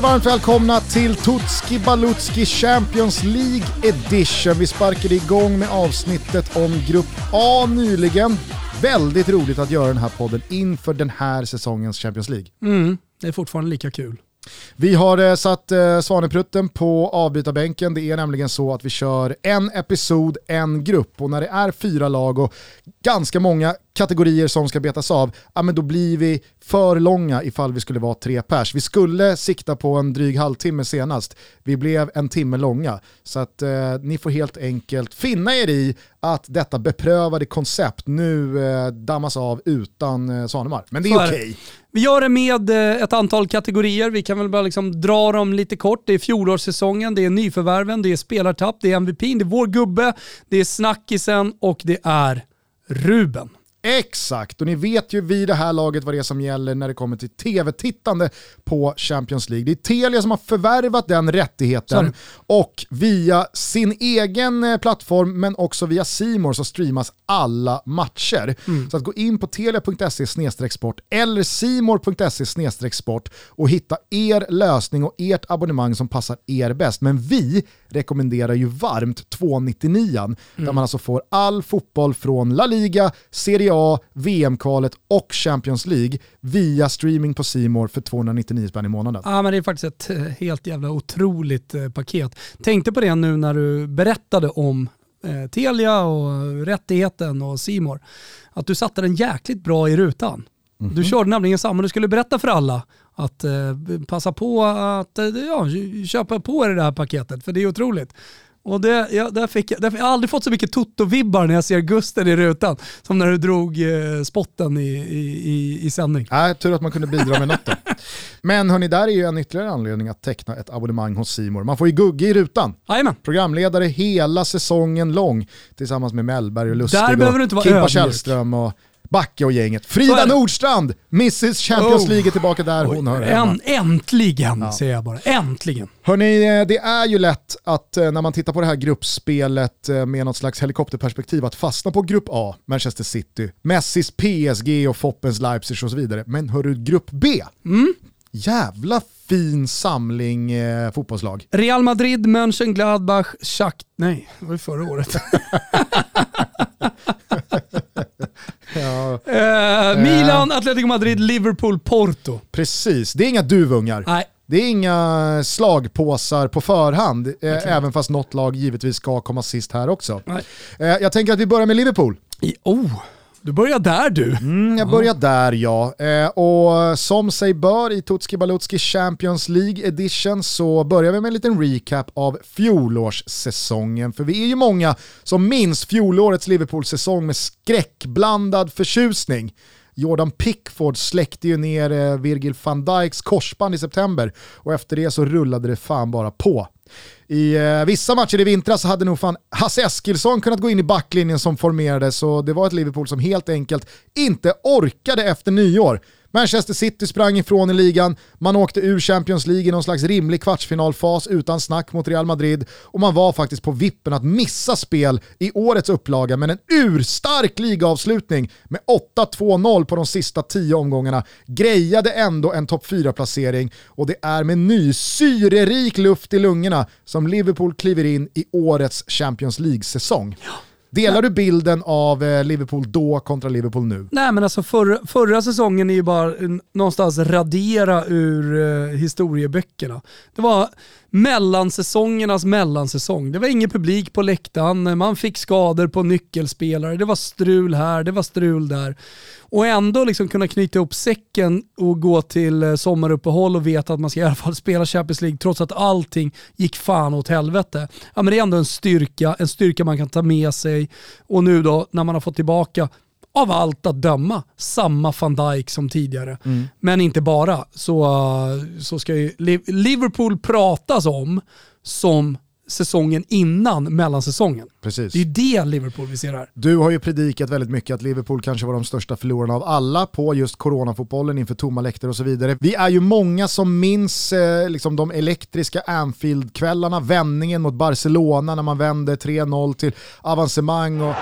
Er varmt välkomna till Tutski Balutski Champions League Edition. Vi sparkade igång med avsnittet om Grupp A nyligen. Väldigt roligt att göra den här podden inför den här säsongens Champions League. Mm, det är fortfarande lika kul. Vi har eh, satt eh, Svaneprutten på avbytarbänken. Det är nämligen så att vi kör en episod, en grupp och när det är fyra lag och ganska många kategorier som ska betas av, ja, men då blir vi för långa ifall vi skulle vara tre pers. Vi skulle sikta på en dryg halvtimme senast, vi blev en timme långa. Så att eh, ni får helt enkelt finna er i att detta beprövade koncept nu eh, dammas av utan eh, Svanemar. Men det är okej. Okay. Vi gör det med eh, ett antal kategorier, vi kan väl bara liksom dra dem lite kort. Det är fjolårssäsongen, det är nyförvärven, det är spelartapp, det är MVP, det är vår gubbe, det är snackisen och det är Ruben. Exakt, och ni vet ju vid det här laget vad det är som gäller när det kommer till tv-tittande på Champions League. Det är Telia som har förvärvat den rättigheten Sorry. och via sin egen eh, plattform men också via Simor så streamas alla matcher. Mm. Så att gå in på telia.se sport eller simor.se sport och hitta er lösning och ert abonnemang som passar er bäst. Men vi rekommenderar ju varmt 299 mm. där man alltså får all fotboll från La Liga, Serie A, VM-kvalet och Champions League via streaming på Simor för 299 spänn i månaden. Ja men det är faktiskt ett eh, helt jävla otroligt eh, paket. Tänkte på det nu när du berättade om eh, Telia och rättigheten och Simor. Att du satte den jäkligt bra i rutan. Mm -hmm. Du körde nämligen samma, du skulle berätta för alla att eh, passa på att eh, ja, köpa på er det här paketet, för det är otroligt. Och det, ja, där fick jag, där, jag har aldrig fått så mycket Toto-vibbar när jag ser Gusten i rutan som när du drog eh, spotten i, i, i sändning. Nej, tur att man kunde bidra med något då. Men hörni, där är ju en ytterligare anledning att teckna ett abonnemang hos Simor. Man får ju Gugge i rutan. Jajamän. Programledare hela säsongen lång tillsammans med Mellberg och Lustig och Kimpa Källström och Backe och gänget. Frida Nordstrand, Mrs Champions oh, League är tillbaka där hon hör hemma. Äntligen ja. säger jag bara, äntligen. Hörni, eh, det är ju lätt att eh, när man tittar på det här gruppspelet eh, med något slags helikopterperspektiv att fastna på grupp A, Manchester City, Messis PSG och Foppens Leipzig och så vidare. Men hörru, grupp B, mm. jävla fin samling eh, fotbollslag. Real Madrid, Mönchengladbach, Schacht... Nej, det var ju förra året. Ja. Eh, Milan, Atletico Madrid, Liverpool, Porto. Precis, det är inga duvungar. Nej. Det är inga slagpåsar på förhand, eh, även fast något lag givetvis ska komma sist här också. Eh, jag tänker att vi börjar med Liverpool. I, oh. Du börjar där du. Mm, jag börjar där ja. Eh, och som sig bör i Tutski Balutski Champions League Edition så börjar vi med en liten recap av fjolårssäsongen. För vi är ju många som minns fjolårets Liverpool-säsong med skräckblandad förtjusning. Jordan Pickford släckte ju ner eh, Virgil van Dijks korsband i september och efter det så rullade det fan bara på. I eh, vissa matcher i vintras hade nog fan Hasse Eskilsson kunnat gå in i backlinjen som formerades och det var ett Liverpool som helt enkelt inte orkade efter nyår. Manchester City sprang ifrån i ligan, man åkte ur Champions League i någon slags rimlig kvartsfinalfas utan snack mot Real Madrid och man var faktiskt på vippen att missa spel i årets upplaga men en urstark ligaavslutning med 8-2-0 på de sista tio omgångarna grejade ändå en topp 4-placering och det är med ny syrerik luft i lungorna som Liverpool kliver in i årets Champions League-säsong. Ja. Delar du bilden av eh, Liverpool då kontra Liverpool nu? Nej men alltså för, förra säsongen är ju bara någonstans radera ur eh, historieböckerna. Det var mellansäsongernas mellansäsong. Det var ingen publik på läktaren, man fick skador på nyckelspelare, det var strul här, det var strul där. Och ändå liksom kunna knyta ihop säcken och gå till eh, sommaruppehåll och veta att man ska i alla fall spela Champions League trots att allting gick fan åt helvete. Ja, men det är ändå en styrka, en styrka man kan ta med sig. Och nu då när man har fått tillbaka av allt att döma samma van Dijk som tidigare. Mm. Men inte bara. Så, så ska ju Liverpool pratas om som säsongen innan mellansäsongen. Precis. Det är det Liverpool vi ser här. Du har ju predikat väldigt mycket att Liverpool kanske var de största förlorarna av alla på just coronafotbollen inför tomma läktare och så vidare. Vi är ju många som minns eh, liksom de elektriska Anfield-kvällarna, vändningen mot Barcelona när man vände 3-0 till avancemang. Och...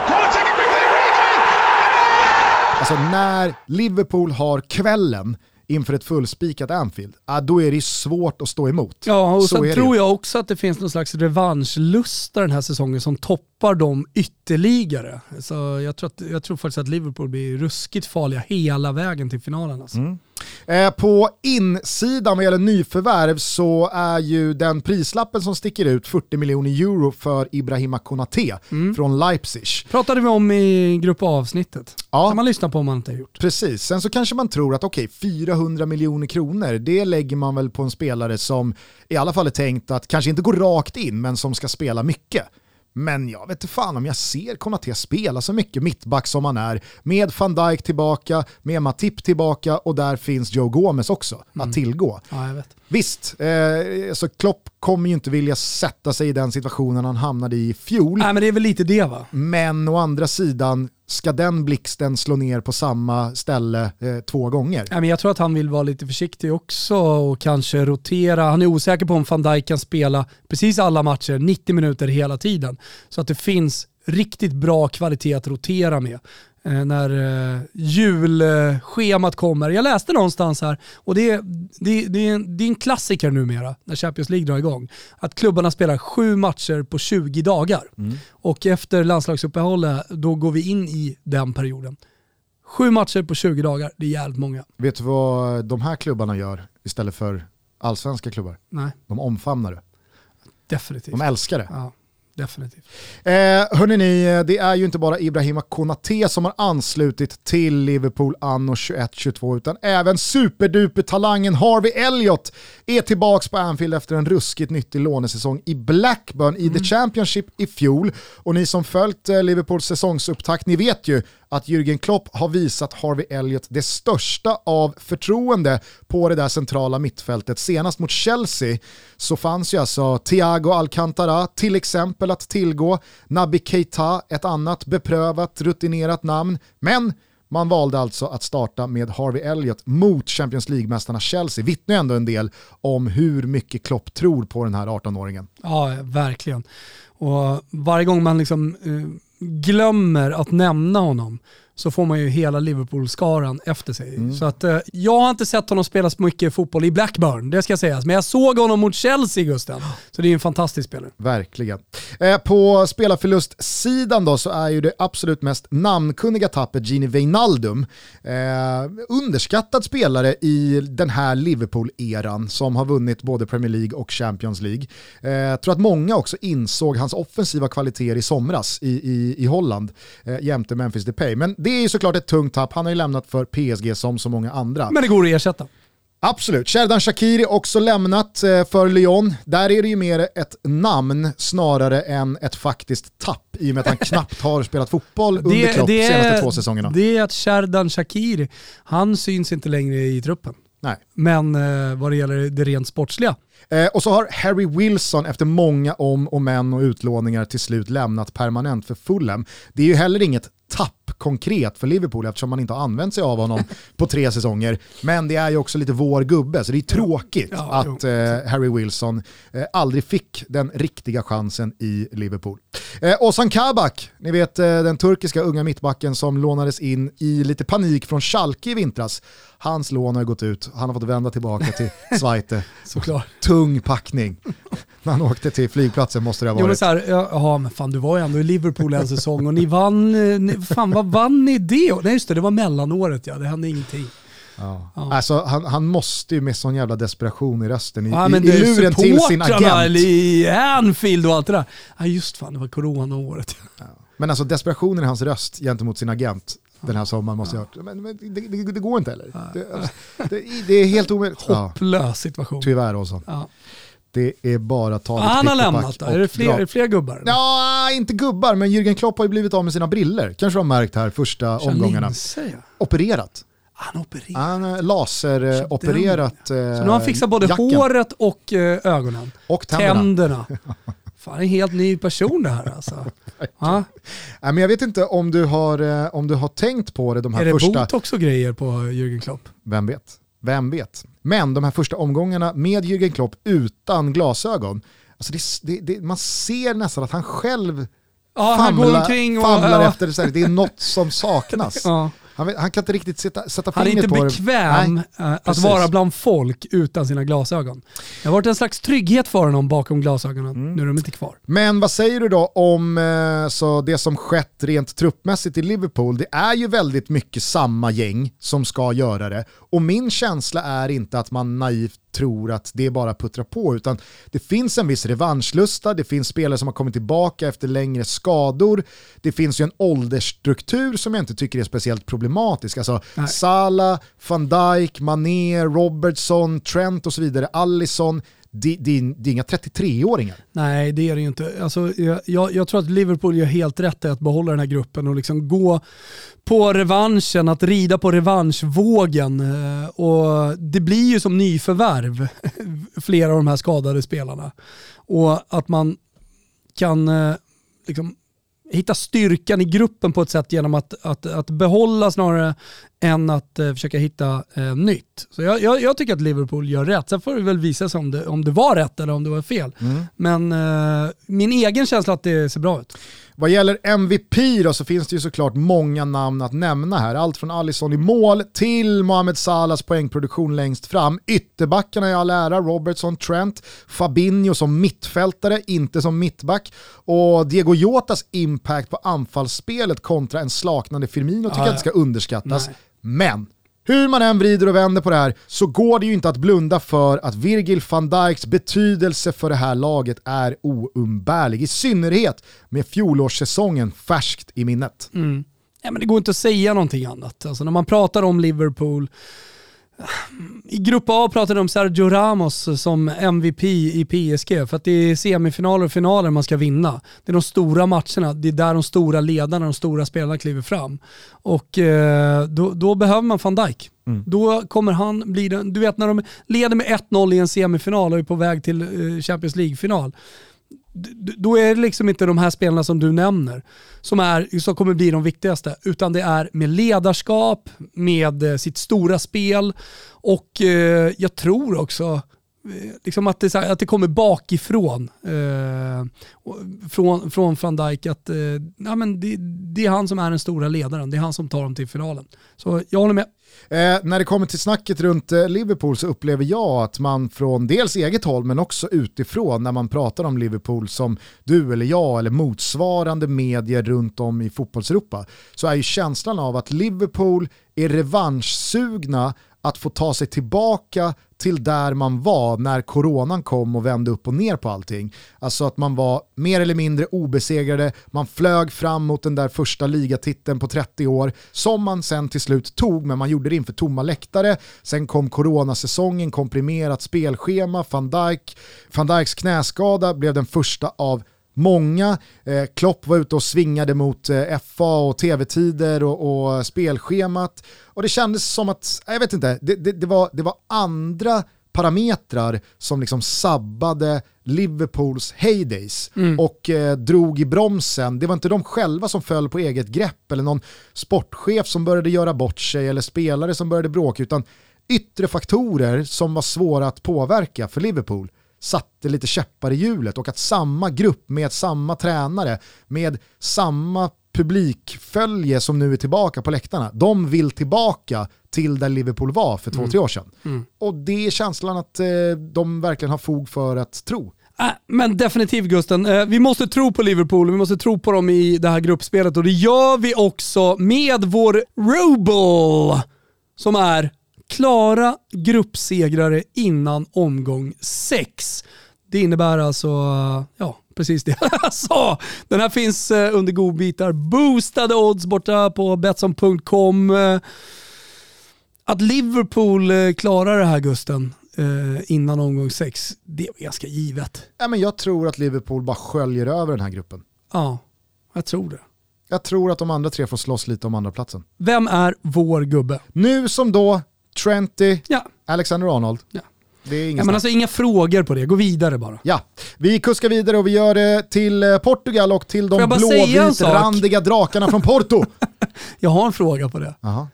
Alltså när Liverpool har kvällen inför ett fullspikat Anfield, ah, då är det svårt att stå emot. Ja, och Så sen tror jag också att det finns någon slags revanschlusta den här säsongen som toppar dem ytterligare. Så jag, tror att, jag tror faktiskt att Liverpool blir ruskigt farliga hela vägen till finalen. Alltså. Mm. Eh, på insidan vad gäller nyförvärv så är ju den prislappen som sticker ut 40 miljoner euro för Ibrahima Konate Mm. från Leipzig. pratade vi om i grupp A-avsnittet. Ja. kan man lyssna på om man inte har gjort. Precis, sen så kanske man tror att okej, 400 miljoner kronor, det lägger man väl på en spelare som i alla fall är tänkt att kanske inte gå rakt in, men som ska spela mycket. Men jag vet inte fan om jag ser Konate spela så mycket mittback som han är, med van Dijk tillbaka, med Matip tillbaka och där finns Joe Gomez också att tillgå. Ja, jag vet. Visst, eh, så Klopp kommer ju inte vilja sätta sig i den situationen han hamnade i i fjol. Nej men det är väl lite det va? Men å andra sidan, ska den blixten slå ner på samma ställe eh, två gånger? Nej, men jag tror att han vill vara lite försiktig också och kanske rotera. Han är osäker på om van Dijk kan spela precis alla matcher, 90 minuter hela tiden. Så att det finns riktigt bra kvalitet att rotera med. Eh, när eh, julschemat kommer. Jag läste någonstans här, och det är, det, det, är en, det är en klassiker numera när Champions League drar igång, att klubbarna spelar sju matcher på 20 dagar. Och efter landslagsuppehållet, då går vi in i den perioden. Sju matcher på 20 dagar, det är jävligt många. Vet du vad de här klubbarna gör istället för allsvenska klubbar? Nej, De omfamnar det. definitivt. De älskar det. Ja, definitivt. Eh, hörrni, det är ju inte bara Ibrahima Konate som har anslutit till Liverpool anno 21-22 utan även superduper-talangen Harvey Elliott är tillbaks på Anfield efter en ruskigt nyttig lånesäsong i Blackburn i The Championship i fjol. Och ni som följt eh, Liverpools säsongsupptakt, ni vet ju att Jürgen Klopp har visat Harvey Elliott det största av förtroende på det där centrala mittfältet. Senast mot Chelsea så fanns ju alltså Thiago Alcantara till exempel att tillgå, Nabi Keita, ett annat beprövat, rutinerat namn, men man valde alltså att starta med Harvey Elliott mot Champions League-mästarna Chelsea. Vittnar ju ändå en del om hur mycket Klopp tror på den här 18-åringen. Ja, verkligen. Och varje gång man liksom eh, glömmer att nämna honom så får man ju hela Liverpool-skaran efter sig. Så att, eh, jag har inte sett honom spela så mycket fotboll i Blackburn, det ska sägas. Men jag såg honom mot Chelsea Gusten. Så det är en fantastisk spelare. Verkligen. Eh, på spelarförlustsidan då så är ju det absolut mest namnkunniga tappet Gini Wijnaldum. Eh, underskattad spelare i den här Liverpool-eran som har vunnit både Premier League och Champions League. Eh, jag tror att många också insåg hans offensiva kvaliteter i somras i, i, i Holland eh, jämte Memphis Depay. Men det är ju såklart ett tungt tapp. Han har ju lämnat för PSG som så många andra. Men det går att ersätta. Absolut. Sherdan Shakiri också lämnat eh, för Lyon. Där är det ju mer ett namn snarare än ett faktiskt tapp i och med att han knappt har spelat fotboll under Klopp de senaste två säsongerna. det är att Sherdan Shakiri, han syns inte längre i truppen. Nej. Men eh, vad det gäller det rent sportsliga, Eh, och så har Harry Wilson efter många om och men och utlåningar till slut lämnat permanent för Fulham. Det är ju heller inget tapp konkret för Liverpool eftersom man inte har använt sig av honom på tre säsonger. Men det är ju också lite vår gubbe, så det är tråkigt Ja, att eh, Harry Wilson eh, aldrig fick den riktiga chansen i Liverpool. Eh, Ozan Kabak, ni vet eh, den turkiska unga mittbacken som lånades in i lite panik från Schalke i vintras. Hans lån har gått ut, han har fått vända tillbaka till Zweite. såklart. Tung packning. När han åkte till flygplatsen måste det ha Jo men varit. så här, ja, ja men fan du var ju ändå i Liverpool en säsong och ni vann, eh, ni, fan vad vann ni det? Nej just det, det var mellanåret ja, det hände ingenting. Ja. Ja. Alltså, han, han måste ju med sån jävla desperation i rösten, i, Ja, i, men i är luren till sin agent. i Anfield och allt det där. Ja just fan, det var corona-året. Men alltså desperationen i hans röst gentemot sin agent den här sommaren måste jag ha. Men, men det, det, det går inte heller. Det, alltså, det, är helt omöjligt. Ja, Hopplös situation. tyvärr också. Ja. Det är bara att ta Ja, lite han har lämnat då. Är det fler, dra. är det fler gubbar? Ja, inte gubbar, men Jürgen Klopp har ju blivit av med sina briller. Kanske har märkt här första omgångarna. Linse, ja. Opererat. Han opererar. Han har laseropererat Så nu har han fixat både jacken håret och eh, ögonen. och tänderna. Tänderna. Fan, en helt ny person det här alltså. Nej, men jag vet inte om du har, eh, om du har tänkt på det de här Är det första... botox och grejer på Jürgen Klopp? Vem vet? Vem vet? Men de här första omgångarna med Jürgen Klopp utan glasögon, alltså det, det, det, man ser nästan att han själv Ja, han går famlar, omkring och... famlar ja. efter, här, det är något som saknas. Ja. Han, han kan inte riktigt sätta, sätta Han är fingret inte på det. bekväm Nej, eh, att precis. vara bland folk utan sina glasögon. Det har varit en slags trygghet för honom bakom glasögonen. Mm. Nu är de inte kvar. Men vad säger du då om eh, så det som skett rent truppmässigt i Liverpool? Det är ju väldigt mycket samma gäng som ska göra det. Och min känsla är inte att man naivt tror att det bara puttra på, utan det finns en viss revanschlusta, det finns spelare som har kommit tillbaka efter längre skador, det finns ju en åldersstruktur som jag inte tycker är speciellt problematisk. Alltså Nej. Salah, van Dijk, Mané, Robertson, Trent och så vidare, Allison, det, det, är- det är inga 33-åringar. Nej, det är det ju inte. Alltså, jag, jag, tror att Liverpool gör helt rätt i att behålla den här gruppen och liksom gå på revanschen, att rida på revanschvågen. Eh, och det blir ju som nyförvärv, flera av de här skadade spelarna. Och att man kan eh, liksom hitta styrkan i gruppen på ett sätt genom att, att, att behålla snarare än att eh, försöka hitta eh, nytt. Så jag, jag, jag tycker att Liverpool gör rätt. Sen får det väl visa sig om det, om det var rätt eller om det var fel. Men eh, min egen känsla att det ser bra ut. Vad gäller MVP då så finns det ju såklart många namn att nämna här. Allt från Alisson i mål till Mohamed Salahs poängproduktion längst fram. Ytterbackarna i all ära, Robertson, Trent, Fabinho som mittfältare, inte som mittback. Och Diego Jotas impact på anfallsspelet kontra en slaknande Firmino tycker Ja, jag inte ska underskattas. Nej. Men hur man än vrider och vänder på det här så går det ju inte att blunda för att Virgil van Dijks betydelse för det här laget är oumbärlig. I synnerhet med fjolårssäsongen färskt i minnet. Mm. Ja, men det går inte att säga någonting annat. Alltså, när man pratar om Liverpool, i grupp A pratade de om Sergio Ramos som MVP i PSG för att det är semifinaler och finaler man ska vinna. Det är de stora matcherna, det är där de stora ledarna, de stora spelarna kliver fram. Och eh, då, då behöver man van Dijk. Då kommer han bli den, du vet när de leder med 1-0 i en semifinal och är på väg till eh, Champions League-final då är det liksom inte de här spelarna som du nämner som, är, som kommer bli de viktigaste, utan det är med ledarskap, med eh, sitt stora spel och eh, jag tror också eh, liksom att, det, att det kommer bakifrån. Eh, från, från van Dijk att eh, ja, men det, det är han som är den stora ledaren, det är han som tar dem till finalen. Så jag håller med. Eh, när det kommer till snacket runt eh, Liverpool så upplever jag att man från dels eget håll men också utifrån när man pratar om Liverpool som du eller jag eller motsvarande medier runt om i fotbollseuropa så är ju känslan av att Liverpool är revanschsugna att få ta sig tillbaka till där man var när coronan kom och vände upp och ner på allting. Alltså att man var mer eller mindre obesegrade, man flög fram mot den där första ligatiteln på 30 år som man sen till slut tog, men man gjorde det inför tomma läktare. Sen kom coronasäsongen, komprimerat spelschema, van Dijk, van Dijks knäskada blev den första av Många, eh, Klopp var ute och svingade mot eh, FA och tv-tider och, och spelschemat. Och det kändes som att, jag vet inte, det, det, det, var, det var andra parametrar som liksom sabbade Liverpools heydays och eh, drog i bromsen. Det var inte de själva som föll på eget grepp eller någon sportchef som började göra bort sig eller spelare som började bråka utan yttre faktorer som var svåra att påverka för Liverpool satte lite käppar i hjulet och att samma grupp med samma tränare, med samma publikfölje som nu är tillbaka på läktarna, de vill tillbaka till där Liverpool var för två, tre år sedan. Och det är känslan att eh, de verkligen har fog för att tro. Äh, men definitivt Gusten, eh, vi måste tro på Liverpool, vi måste tro på dem i det här gruppspelet och det gör vi också med vår Roble som är klara gruppsegrare innan omgång 6. Det innebär alltså, ja precis det jag sa. Den här finns eh, under godbitar, boostade odds borta på Betsson.com. Eh, Att Liverpool eh, klarar det här Gusten innan omgång 6, det är ganska givet. Ja, men jag tror att Liverpool bara sköljer över den här gruppen. Ja, jag tror det. Jag tror att de andra tre får slåss lite om andra platsen. Vem är vår gubbe? Nu som då, Trenty, Ja, Alexander Arnold. Ja. Det är ja inget men alltså inga frågor på det, gå vidare bara. Ja, vi kuskar vidare och vi gör det till eh, Portugal och till de blåvitrandiga drakarna från Porto. Jag har en fråga på det. Jaha,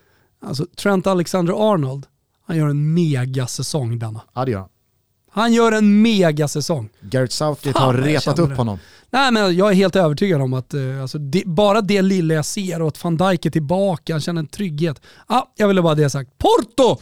Alltså Trent Alexander-Arnold, han gör en megasäsong denna. ja det gör han. Han gör en megasäsong. Gareth Southgate har retat upp det. honom. Nej men jag är helt övertygad om att eh, alltså, det, bara det lilla jag ser och att van Dijk är tillbaka, han känner en trygghet. Ah, jag ville bara det sagt. Porto!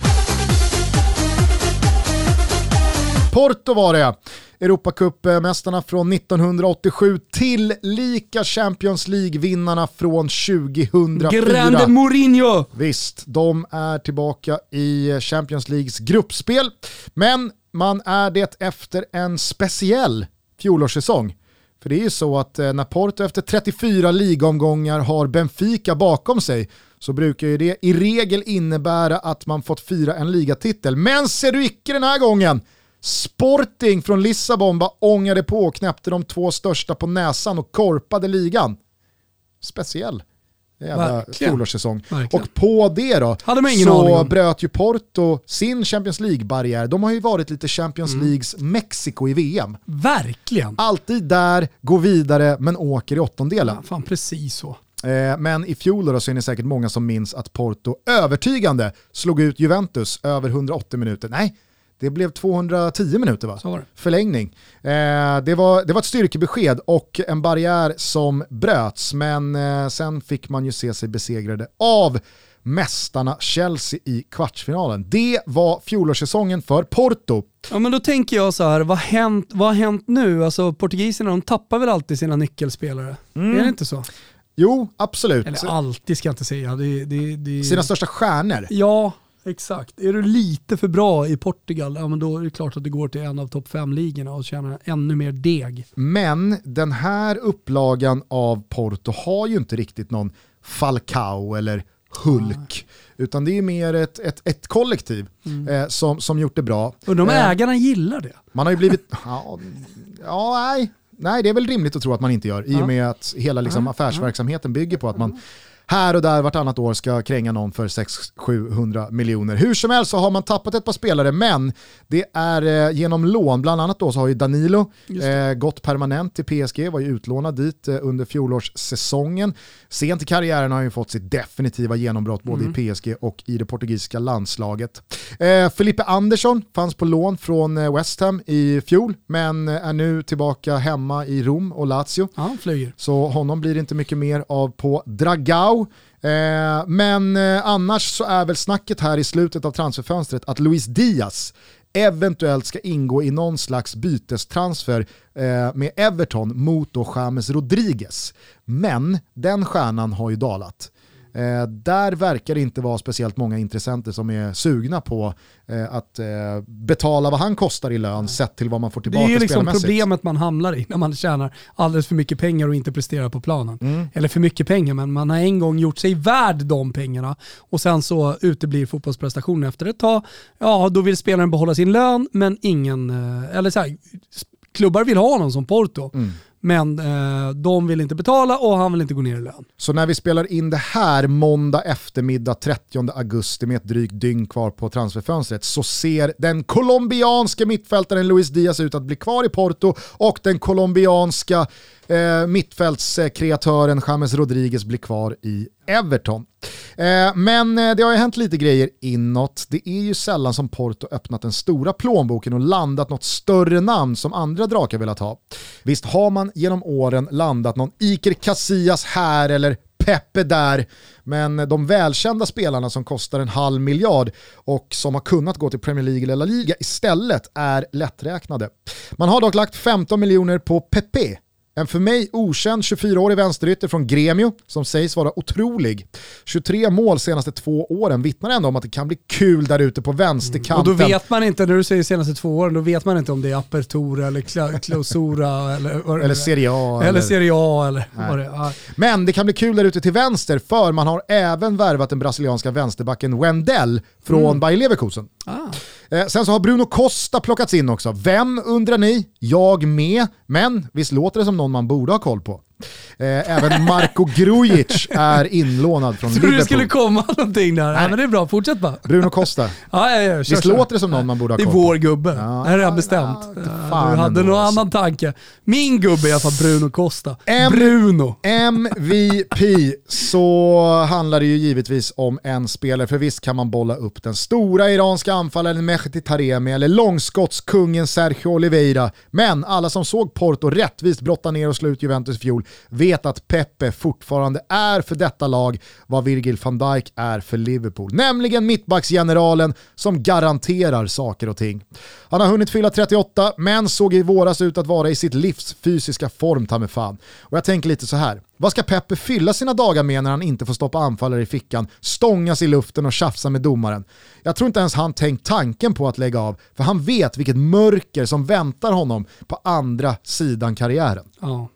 Porto var det. Europacupmästarna från 1987 tillika Champions League-vinnarna från 2004. Grande Mourinho! Visst, de är tillbaka i Champions Leagues gruppspel, men man är det efter en speciell fjolårssäsong. För det är ju så att eh, när Porto efter 34 ligomgångar har Benfica bakom sig så brukar ju det i regel innebära att man fått fira en ligatitel. Men ser du icke den här gången! Sporting från Lissabon bara ångade på och knäppte de två största på näsan och korpade ligan. Speciell jävla fjolårssäsong. Och på det då så bröt ju Porto sin Champions League-barriär. De har ju varit lite Champions Mm. Leagues Mexiko i VM. Verkligen. Alltid där, går vidare men åker i åttondelen. Ja, fan precis så. Eh, men i fjol då så är det säkert många som minns att Porto övertygande slog ut Juventus över 180 minuter. Nej, det blev 210 minuter va? Var. Förlängning. Eh, det, var, det var ett styrkebesked och en barriär som bröts, men eh, sen fick man ju se sig besegrade av mästarna Chelsea i kvartsfinalen. Det var fjolårssäsongen för Porto. Ja men då tänker jag så här, vad har hänt, vad har hänt nu? Alltså portugiserna de tappar väl alltid sina nyckelspelare? Är det inte så? Jo, absolut. Eller alltid ska jag inte säga. Det, det, det... Sina största stjärnor. Ja, exakt. Är du lite för bra i Portugal, ja men då är det klart att du går till en av topp fem-ligorna och tjänar ännu mer deg. Men den här upplagan av Porto har ju inte riktigt någon Falcao eller Hulk. Utan det är mer ett, ett, ett kollektiv eh, som, som gjort det bra. Undrar om Eh, ägarna gillar det? Man har ju blivit... Ja, ja nej. nej, det är väl rimligt att tro att man inte gör. I och med att hela liksom, affärsverksamheten bygger på att man här och där vartannat år ska kränga någon för 600-700 miljoner. Hur som helst så har man tappat ett par spelare, men det är eh, genom lån. Bland annat då så har ju Danilo eh, gått permanent till PSG, var ju utlånad dit eh, under fjolårssäsongen. Sent i karriären har han ju fått sitt definitiva genombrott både Mm. i PSG och i det portugisiska landslaget. Eh, Felipe Andersson fanns på lån från eh, West Ham i fjol, men eh, är nu tillbaka hemma i Rom och Lazio. Ja, han flyger. Så honom blir det inte mycket mer av på Dragao. Eh, men eh, annars så är väl snacket här i slutet av transferfönstret att Luis Diaz eventuellt ska ingå i någon slags bytestransfer eh, med Everton mot då James Rodriguez. Men den stjärnan har ju dalat. Eh, där verkar det inte vara speciellt många intressenter som är sugna på eh, att eh, betala vad han kostar i lön sett till vad man får Det tillbaka är ju liksom problemet man hamnar i när man tjänar alldeles för mycket pengar och inte presterar på planen. Mm. Eller för mycket pengar, men man har en gång gjort sig värd de pengarna och sen så uteblir fotbollsprestationen efter ett tag. Ja, då vill spelaren behålla sin lön, men ingen, eh, eller så här, klubbar vill ha någon som Porto. Mm. Men eh, de vill inte betala och han vill inte gå ner i lön. Så när vi spelar in det här måndag eftermiddag 30 augusti med ett drygt dygn kvar på transferfönstret så ser den colombianska mittfältaren Luis Diaz ut att bli kvar i Porto och den colombianska eh, mittfältskreatören James Rodriguez blir kvar i Everton. Eh, men eh, det har ju hänt lite grejer inåt. Det är ju sällan som Porto öppnat den stora plånboken och landat något större namn som andra drakar velat ha. Visst har man genom åren landat någon Iker Casillas här eller Pepe där, men de välkända spelarna som kostar en halv miljard och som har kunnat gå till Premier League eller La Liga istället är lätträknade. Man har dock lagt 15 miljoner på Pepe, en för mig okänd 24-årig vänsterytter från Gremio som sägs vara otrolig. 23 mål senaste två åren vittnar ändå om att det kan bli kul där ute på Mm. Och vänsterkanten. då vet man inte, när du säger senaste två åren, då vet man inte om det är apertura eller clausura eller, eller Serie A. eller Serie A eller vad det är. Men det kan bli kul där ute till vänster för man har även värvat den brasilianska vänsterbacken Wendell från Mm. Bayer Leverkusen. Ah. Eh, sen så har Bruno Costa plockats in också. Vem undrar ni? Jag med. Men visst låter det som någon man borde ha koll på? Eh, även Marko Grujic är inlånad från Liverpool. det skulle komma någonting där. Nej. men det är bra, fortsätt bara. Bruno Costa. Ja, ja, ja, kör, Visst kör. låter det som någon man borde ha Det är koll på? vår gubbe. Ja. det är redan bestämt. Ja, Ja, fan du hade någon alltså. annan tanke. Min gubbe är i alla fall Bruno Costa. M- Bruno. MVP så handlar det ju givetvis om en spelare, för visst kan man bolla upp den stora iranska anfallaren Mehdi Taremi eller långskottskungen Sergio Oliveira. Men alla som såg Porto rättvist brotta ner och slå ut Juventus i fjol vet att Pepe fortfarande är för detta lag vad Virgil van Dijk är för Liverpool. Nämligen mittbacksgeneralen som garanterar saker och ting. Han har hunnit fylla 38 men såg i våras ut att vara i sitt livs fysiska form ta mig fan. Och jag tänker lite så här. Vad ska Peppe fylla sina dagar med när han inte får stoppa anfallare i fickan, stångas i luften och tjafsa med domaren? Jag tror inte ens han tänkt tanken på att lägga av, för han vet vilket mörker som väntar honom på andra sidan karriären. Ja.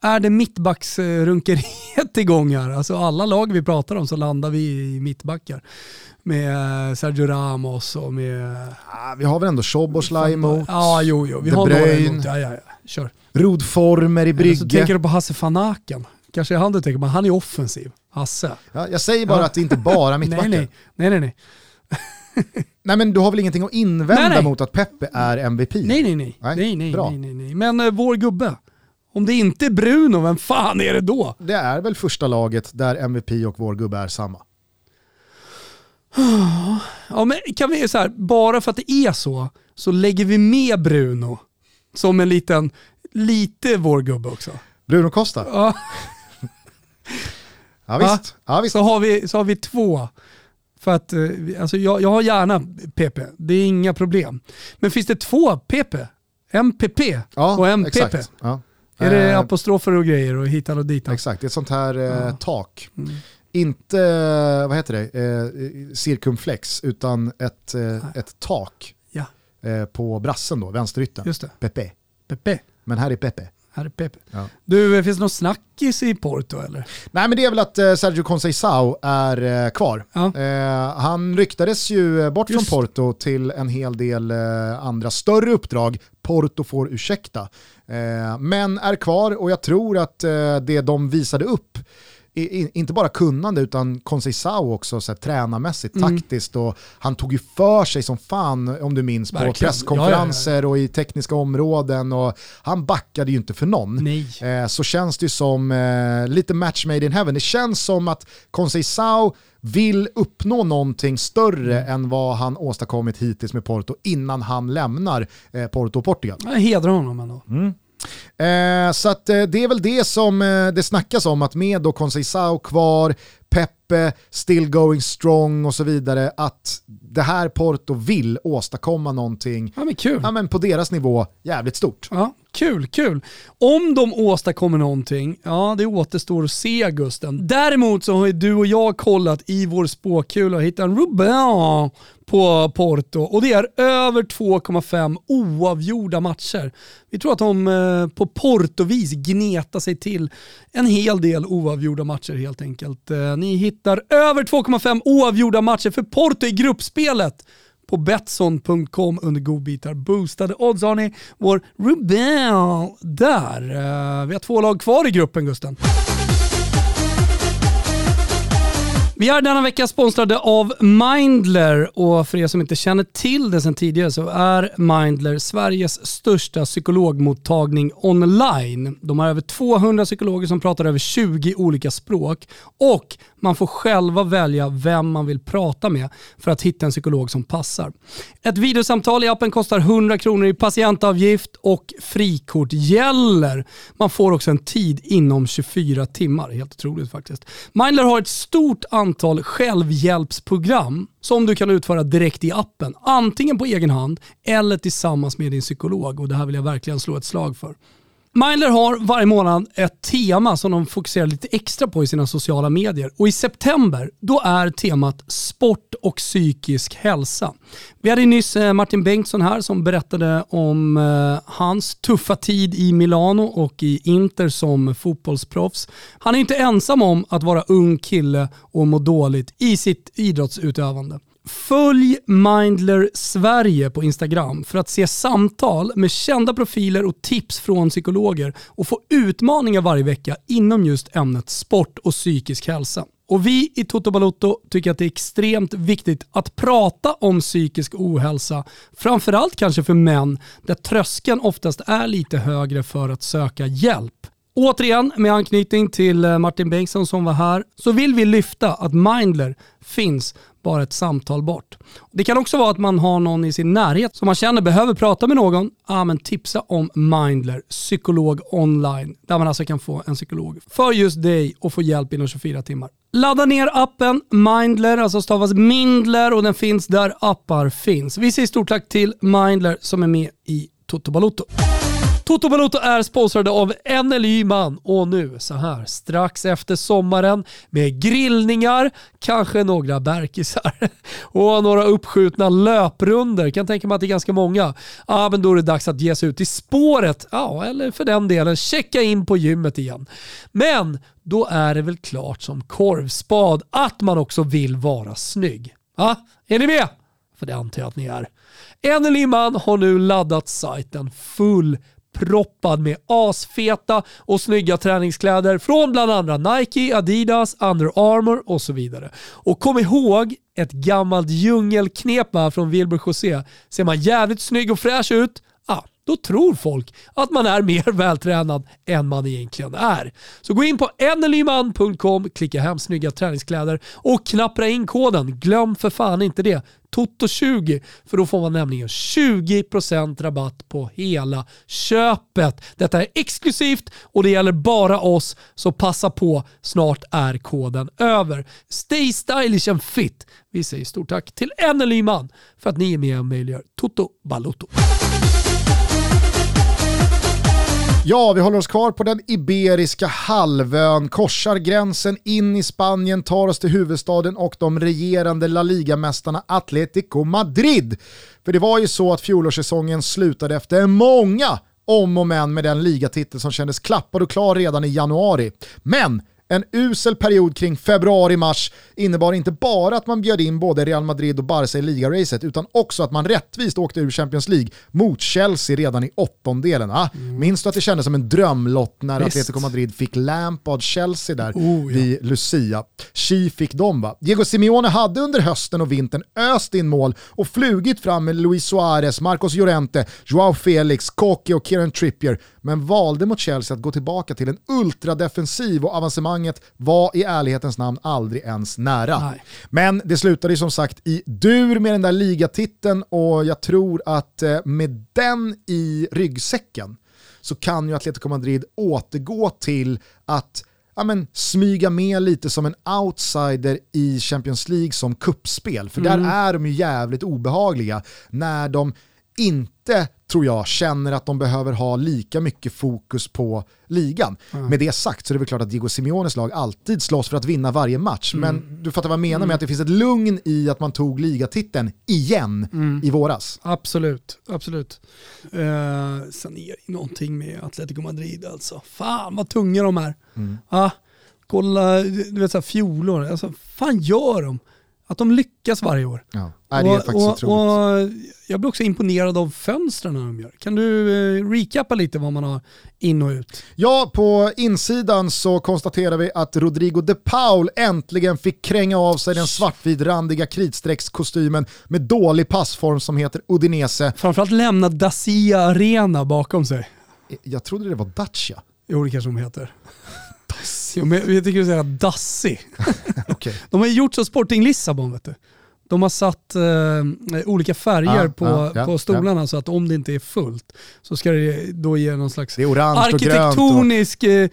Är det mittbacksrunkeriet igång här? Alltså alla lag vi pratar om så landar vi i mittbackar. Med Sergio Ramos och med... Ah, vi har väl ändå Szoboszlaj emot, Ja, jo, jo. Vi De har några emot. Ja, ja, ja. Kör. Rod Former i Eller så tänker Brygge. du på Hasse van Aken. Kanske är han du tänker på. Han är offensiv. Hasse. Ja, jag säger bara Ja. att det inte bara mittbackar. Nej, nej. nej, nej, nej. Men du har väl ingenting att invända Nej, nej. mot att Peppe är MVP? Nej, nej, nej. Nej, nej, nej, nej, nej. Men eh, vår gubbe. Om det inte är Bruno, vem fan är det då? Det är väl första laget där MVP och vår gubbe är samma. Ja, men kan vi så här, bara för att det är så, så lägger vi med Bruno som en liten, lite vår gubbe också. Bruno Costa? Ja, Ja visst. Ja, visst. så, har vi, så har vi två. För att, eh, alltså jag, jag har gärna PP, det är inga problem. Men finns det två PP? MPP Ja, och MPP? Exakt. Ja. Är det Eh, apostrofer och grejer och hitan och ditan? Exakt, det är ett sånt här eh, tak. Mm. Inte, eh, vad heter det, eh, cirkumflex, utan ett, eh, ett tak Ja, eh, på brassen då, vänsterytten. just det. Pepe. Pepe. Men här är Pepe. Här är Pepe. Ja. Du, finns det någon snackis i Porto eller? Nej men det är väl att Sergio Conceição är kvar. Ja. Eh, han ryktades ju bort Just. från Porto till en hel del andra större uppdrag. Porto får ursäkta. Eh, men är kvar och jag tror att eh, det de visade upp inte bara kunnande utan Conceição också så här, tränarmässigt, Mm. taktiskt och han tog ju för sig som fan om du minns på Verkligen. presskonferenser och i tekniska områden och han backade ju inte för någon eh, så känns det ju som eh, lite match made in heaven. Det känns som att Conceição vill uppnå någonting större Mm. än vad han åstadkommit hittills med Porto innan han lämnar eh, Porto och Portugal. Jag hedrar honom ändå. Eh, så att, eh, det är väl det som eh, det snackas om, att med då Conceição kvar, Pepe still going strong och så vidare, att det här Porto vill åstadkomma någonting Ja men kul. ja, men på deras nivå jävligt stort. Ja, kul, kul. Om de åstadkommer någonting, ja det återstår att se Gusten. Däremot så har ju du och jag kollat i vår spåkula och hittat en Rubin på Porto och det är över 2,5 oavgjorda matcher. Vi tror att de eh, på Porto-vis gnetar sig till en hel del oavgjorda matcher helt enkelt. Eh, ni hittar över 2,5 oavgjorda matcher för Porto i gruppspelet på Betsson.com under godbitar. Boostade odds har ni. Vår Rubel där. Eh, vi har två lag kvar i gruppen Gusten. Vi är denna vecka sponsrade av Mindler och för er som inte känner till det sedan tidigare så är Mindler Sveriges största psykologmottagning online. De har över 200 psykologer som pratar över 20 olika språk och man får själva välja vem man vill prata med för att hitta en psykolog som passar. Ett videosamtal i appen kostar 100 kronor i patientavgift och frikort gäller. Man får också en tid inom 24 timmar. Helt otroligt faktiskt. Mindler har ett stort antal självhjälpsprogram som du kan utföra direkt i appen. Antingen på egen hand eller tillsammans med din psykolog. Och Det här vill jag verkligen slå ett slag för. Mindler har varje månad ett tema som de fokuserar lite extra på i sina sociala medier. Och i september, då är temat sport och psykisk hälsa. Vi hade nyss eh, Martin Bengtsson här som berättade om eh, hans tuffa tid i Milano och i Inter som fotbollsproffs. Han är inte ensam om att vara ung kille och må dåligt i sitt idrottsutövande. Följ Mindler Sverige på Instagram för att se samtal med kända profiler och tips från psykologer och få utmaningar varje vecka inom just ämnet sport och psykisk hälsa. Och vi i Toto Balotto tycker att det är extremt viktigt att prata om psykisk ohälsa, framförallt kanske för män där tröskeln oftast är lite högre för att söka hjälp. Återigen, med anknytning till eh, Martin Bengtsson som var här, så vill vi lyfta att Mindler finns bara ett samtal bort. Det kan också vara att man har någon i sin närhet som man känner behöver prata med någon. Ja, men tipsa om Mindler, psykolog online, där man alltså kan få en psykolog för just dig och få hjälp inom 24 timmar. Ladda ner appen Mindler, alltså stavas Mindler och den finns där appar finns. Vi säger stort tack till Mindler som är med i Toto Balotto. Toto Balotto är sponsrade av NLY Man och nu så här strax efter sommaren med grillningar, kanske några berkisar och några uppskjutna löprunder. Kan tänka mig att det är ganska många. Ja, men då är det dags att ge sig ut i spåret. Ja, eller för den delen checka in på gymmet igen. Men då är det väl klart som korvspad att man också vill vara snygg. Ja, är ni med? För det antar jag att ni är. NLY Man har nu laddat sajten full proppad med asfeta och snygga träningskläder från bland andra Nike, Adidas, Under Armour och så vidare. Och kom ihåg ett gammalt djungelknep från Wilbur José. Ser man jävligt snygg och fräsch ut, då tror folk att man är mer vältränad än man egentligen är. Så gå in på enelyman.com, klicka hem snygga träningskläder och knappra in koden. Glöm för fan inte det. Toto20 för då får man nämligen 20% rabatt på hela köpet. Detta är exklusivt och det gäller bara oss så passa på, snart är koden över. Stay stylish and fit. Vi säger stort tack till Enelyman för att ni är med och möjliggör Toto Balotto. Ja, vi håller oss kvar på den Iberiska halvön, korsar gränsen in i Spanien, tar oss till huvudstaden och de regerande La Liga-mästarna Atletico Madrid. För det var ju så att fjolårssäsongen slutade efter många om och men med den ligatitel som kändes klappad och klar redan i januari. Men en usel period kring februari-mars innebar inte bara att man bjöd in både Real Madrid och Barca i ligaracet utan också att man rättvist åkte ur Champions League mot Chelsea redan i åttondelen. Ah, mm. Minns du att det kändes som en drömlott när Visst. Atletico Madrid fick Lampard-Chelsea där oh, ja. vid Lucia? Chi fick dem va? Diego Simeone hade under hösten och vintern öst in mål och flugit fram med Luis Suarez, Marcos Llorente, Joao Felix, Koke och Kieran Trippier men valde mot Chelsea att gå tillbaka till en ultradefensiv och avancemanget var i ärlighetens namn aldrig ens nära. Nej. Men det slutade som sagt i dur med den där ligatiteln och jag tror att eh, med den i ryggsäcken så kan ju Atletico Madrid återgå till att ja, men, smyga med lite som en outsider i Champions League som kuppspel. För mm. där är de ju jävligt obehagliga när de inte, tror jag, känner att de behöver ha lika mycket fokus på ligan. Mm. Med det sagt så är det väl klart att Diego Simeones lag alltid slåss för att vinna varje match. Mm. Men du fattar vad jag menar mm. med att det finns ett lugn i att man tog ligatiteln igen mm. i våras. Absolut, absolut. Uh, sanering någonting med Atletico Madrid alltså. Fan vad tunga de är. Mm. Ah, kolla, du vet så här fjolår, alltså, fan gör de? Att de lyckas varje år. Ja. Nej, det är och, faktiskt och, och, Jag blir också imponerad av fönstren de gör. Kan du eh, recappa lite vad man har in och ut? Ja, på insidan så konstaterar vi att Rodrigo de Paul äntligen fick kränga av sig den svartvitrandiga kritstreckskostymen med dålig passform som heter Udinese. Framförallt lämna Dacia Arena bakom sig. Jag trodde det var Dacia. Jo, det kanske de heter. Jo, men jag tycker du säger Dassi. okay. De har gjort så Sporting Lissabon vet du. De har satt eh, olika färger ah, på, ah, ja, på stolarna ja. så att om det inte är fullt så ska det då ge någon slags arkitektonisk och... Eh,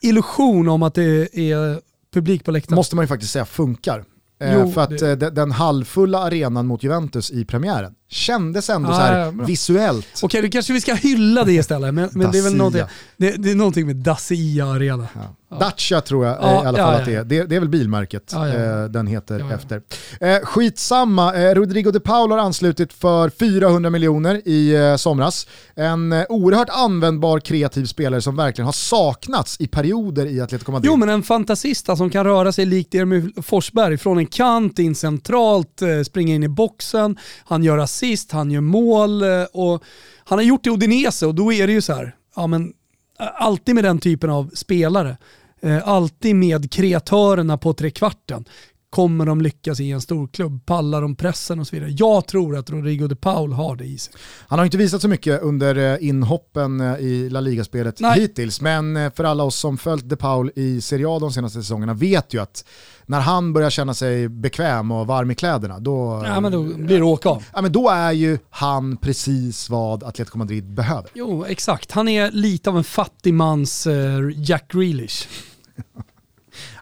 illusion om att det är publik på läktaren. Måste man ju faktiskt säga funkar. Eh, jo, för att det... Eh, den halvfulla arenan mot Juventus i premiären kändes ändå ah, så här ja, visuellt. Okej, okay, då kanske vi ska hylla det istället. Men, men det är väl någonting, det, det är någonting med Dacia Arena. Ja. Ja. Dacia tror jag ja, i alla fall att det är. det Det är väl bilmärket eh, den heter efter. Eh, skitsamma, eh, Rodrigo de Paul har anslutit för 400 miljoner i eh, somras. En eh, oerhört användbar kreativ spelare som verkligen har saknats i perioder i Atletico Madrid. Jo men en fantasista som kan röra sig likt Emil Forsberg från en kant in centralt, eh, springa in i boxen, han gör assist, han gör mål eh, och han har gjort det i Odinese och då är det ju så här, ja men eh, alltid med den typen av spelare eh, alltid med kreatörerna på trekvarten. Kommer de lyckas i en stor klubb? Pallar de pressen och så vidare? Jag tror att Rodrigo de Paul har det i sig. Han har inte visat så mycket under eh, inhoppen eh, i La Liga-spelet hittills, men eh, för alla oss som följt de Paul i Serie A de senaste säsongerna vet ju att när han börjar känna sig bekväm och varm i kläderna, då, ja, men då blir det åka av. Ja, men då är ju han precis vad Atletico Madrid behöver. Jo, exakt. Han är lite av en fattigmans uh, Jack Grealish.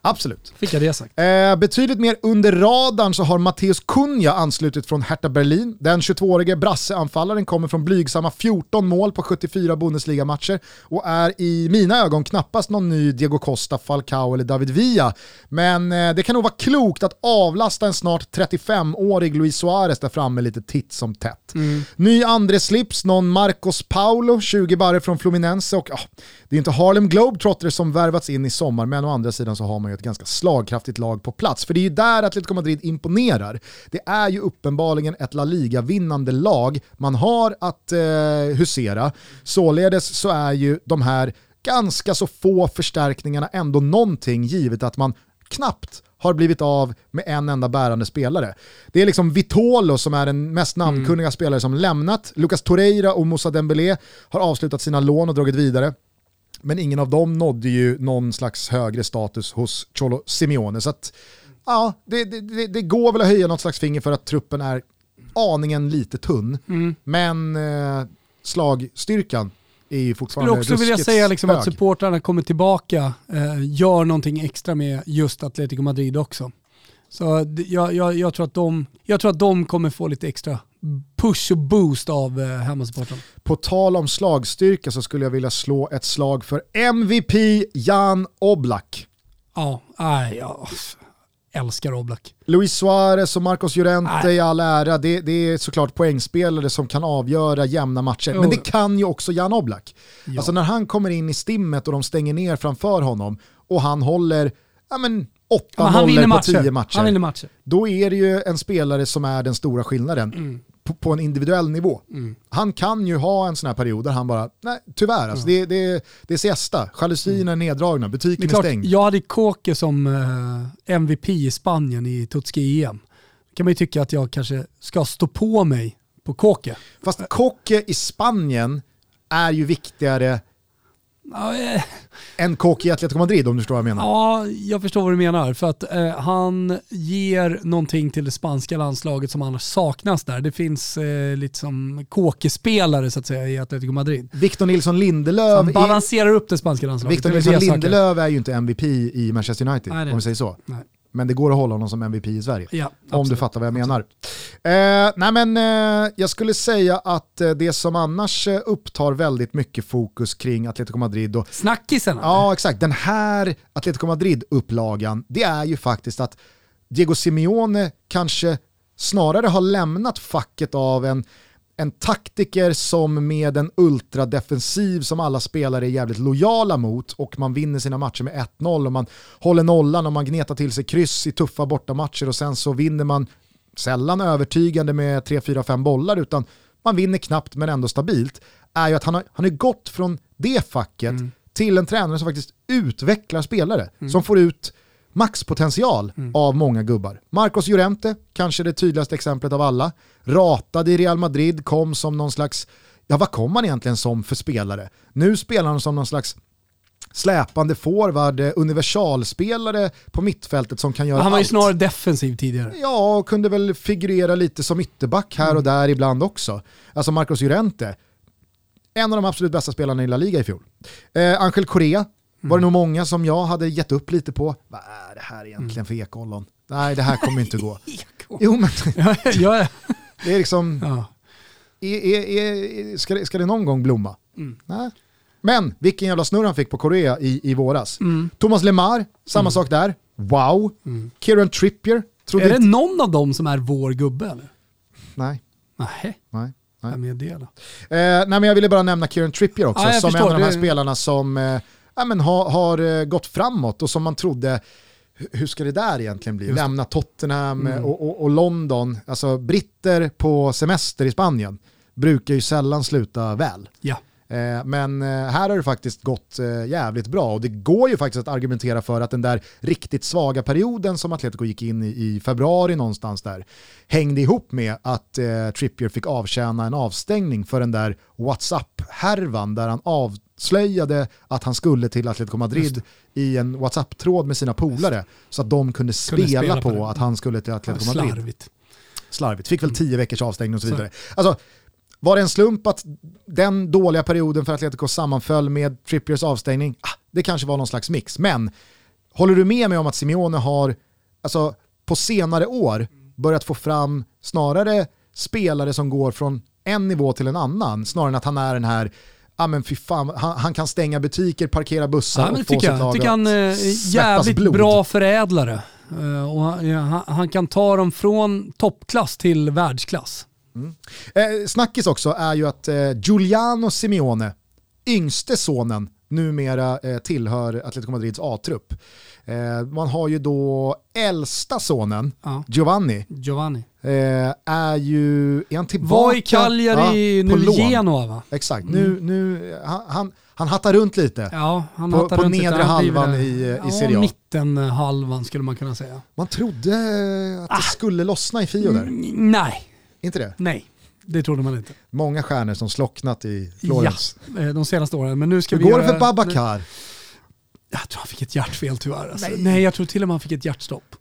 Absolut. Fick jag det sagt. Eh, betydligt mer under radarn så har Matteus Kunja anslutit från Hertha Berlin. Den 22-årige brasseanfallaren kommer från blygsamma 14 mål på 74 Bundesliga-matcher och är i mina ögon knappast någon ny Diego Costa, Falcao eller David Villa. Men eh, det kan nog vara klokt att avlasta en snart 35-årig Luis Suarez där framme lite titt som tätt. Mm. Ny andre slips, någon Marcos Paulo, 20 barre från Fluminense och ah, det är inte Harlem Globetrotters som värvats in i sommar men å andra sidan så har man ju ett ganska slagkraftigt lag på plats. För det är ju där Atletico Madrid imponerar. Det är ju uppenbarligen ett La Liga-vinnande lag man har att eh, husera. Således så är ju de här ganska så få förstärkningarna ändå någonting givet att man knappt har blivit av med en enda bärande spelare. Det är liksom Vitolo som är den mest mm. namnkunniga mm. spelare som lämnat. Lucas Torreira och Moussa Dembélé har avslutat sina lån och dragit vidare. Men ingen av dem nådde ju någon slags högre status hos Cholo Simeone. Så att, ja, det, det, det, går väl att höja något slags finger för att truppen är aningen lite tunn. Mm. Men eh, slagstyrkan är ju fortfarande Jag skulle också vilja säga liksom att supportrarna kommer tillbaka, eh, gör någonting extra med just Atletico Madrid också. Så jag, jag, jag, tror att de, jag tror att de kommer få lite extra push och boost av eh, hemmasupporten. På tal om slagstyrka så skulle jag vilja slå ett slag för MVP Jan Oblak. Ja, nej, jag älskar Oblak. Luis Suarez och Marcos Llorente i all ära, det, det, är såklart poängspelare som kan avgöra jämna matcher. Men det kan ju också Jan Oblak. Ja. Alltså när han kommer in i stimmet och de stänger ner framför honom och han håller ja, men, åtta nollor på tio matcher. Han vinner matcher. Då är det ju en spelare som är den stora skillnaden. Mm på, på en individuell nivå. Mm. Han kan ju ha en sån här period där han bara, nej tyvärr, alltså, mm. det, det, det är siesta, jalusierna mm. är neddragna, butiken är, klart, är stängd. Jag hade Kåke som uh, MVP i Spanien i Tutski EM. kan man ju tycka att jag kanske ska stå på mig på Kåke. Fast Kåke i Spanien är ju viktigare Ja, en kock i Atletico Madrid om du förstår vad jag menar. Ja, jag förstår vad du menar. För att eh, han ger någonting till det spanska landslaget som annars saknas där. Det finns eh, lite som kåkespelare så att säga i Atletico Madrid. Victor Nilsson Lindelöf. Han balanserar är... upp det spanska landslaget. Victor Nilsson Lindelöf är ju inte MVP i Manchester United, Nej, om vi säger så. Nej. Men det går att hålla honom som MVP i Sverige. Ja, om du fattar vad jag menar. Eh, nej men, eh, jag skulle säga att eh, det som annars eh, upptar väldigt mycket fokus kring Atletico Madrid och... Snackisen? Ja, exakt. Den här Atletico Madrid-upplagan, det är ju faktiskt att Diego Simeone kanske snarare har lämnat facket av en en taktiker som med en ultradefensiv som alla spelare är jävligt lojala mot och man vinner sina matcher med 1-0 och man håller nollan och man gnetar till sig kryss i tuffa bortamatcher och sen så vinner man sällan övertygande med 3-4-5 bollar utan man vinner knappt men ändå stabilt är ju att han har, han har gått från det facket mm. till en tränare som faktiskt utvecklar spelare, mm. som får ut maxpotential mm. av många gubbar. Marcos Llorente, kanske det tydligaste exemplet av alla, ratad i Real Madrid, kom som någon slags, ja vad kom han egentligen som för spelare? Nu spelar han som någon slags släpande forward, universalspelare på mittfältet som kan göra allt. Han var ju snarare defensiv tidigare. Ja, och kunde väl figurera lite som ytterback här och mm. där ibland också. Alltså Marcos Llorente, en av de absolut bästa spelarna i La Liga i fjol. Eh, Angel Correa, var det nog många som jag hade gett upp lite på. Vad är det här egentligen för ekollon? Nej, det här kommer inte gå. jo, men det är liksom... Ja. är, är, är, ska, det, ska det någon gång blomma? Mm. Nej. Men vilken jävla snurr han fick på Korea i, i våras. Mm. Thomas Lemar, samma sak där. Wow. Kieran Trippier, trodde Är det inte... någon av dem som är vår gubbe eller? Nej. Nej, Nej. Nej. vem är det då? Eh, nej men jag ville bara nämna Kieran Trippier också, jag som en förstår. av de här Det- spelarna som eh, ja, men har, har eh, gått framåt och som man trodde, hu- hur ska det där egentligen bli? Lämna Tottenham Mm. och, och, och London, alltså britter på semester i Spanien brukar ju sällan sluta väl. Ja. Eh, Men eh, här har det faktiskt gått eh, jävligt bra och det går ju faktiskt att argumentera för att den där riktigt svaga perioden som Atletico gick in i i februari någonstans där hängde ihop med att eh, Trippier fick avtjäna en avstängning för den där WhatsApp-härvan där han avslöjade att han skulle till Atletico Madrid i en WhatsApp-tråd med sina polare så att de kunde spela, spela på på att han skulle till Atletico Madrid Slarvigt. slarvigt. Fick väl tio veckors avstängning och så Så. vidare. Alltså, var det en slump att den dåliga perioden för Atletico sammanföll med Trippiers avstängning? Ah, det kanske var någon slags mix. Men håller du med mig om att Simeone har alltså, på senare år börjat få fram snarare spelare som går från en nivå till en annan snarare än att han är den här Ja men fy fan, han, han kan stänga butiker, parkera bussar Ja, men och få sitt lag tycker han är att svettas jävligt blod. bra förädlare. Eh, och han, han, han kan ta dem från toppklass till världsklass. Eh, snackis också är ju att eh, Giuliano Simeone, yngste sonen, numera eh, tillhör Atletico Madrids A-trupp. Eh, man har ju då äldsta sonen, Ja. Giovanni, Giovanni. eh, är ju, är han tillbaka? Var i Cagliari, Ja, nu i lån. Genoa va? Exakt, nu, nu, han, han, han hattar runt lite. Ja, han På- på runt lite. nedre driver halvan i, eh, i ja, Serie A. mittenhalvan skulle man kunna säga. Man trodde att det skulle lossna i Fio där, Mm, nej, inte det? nej. Det trodde man inte. Många stjärnor som slocknat i Florens. Ja, eh, de senaste åren. Men nu ska Hur vi går det göra- för Babakar? Jag tror han fick ett hjärtfel tyvärr. Alltså. Nej. Nej. jag tror till och med han fick ett hjärtstopp.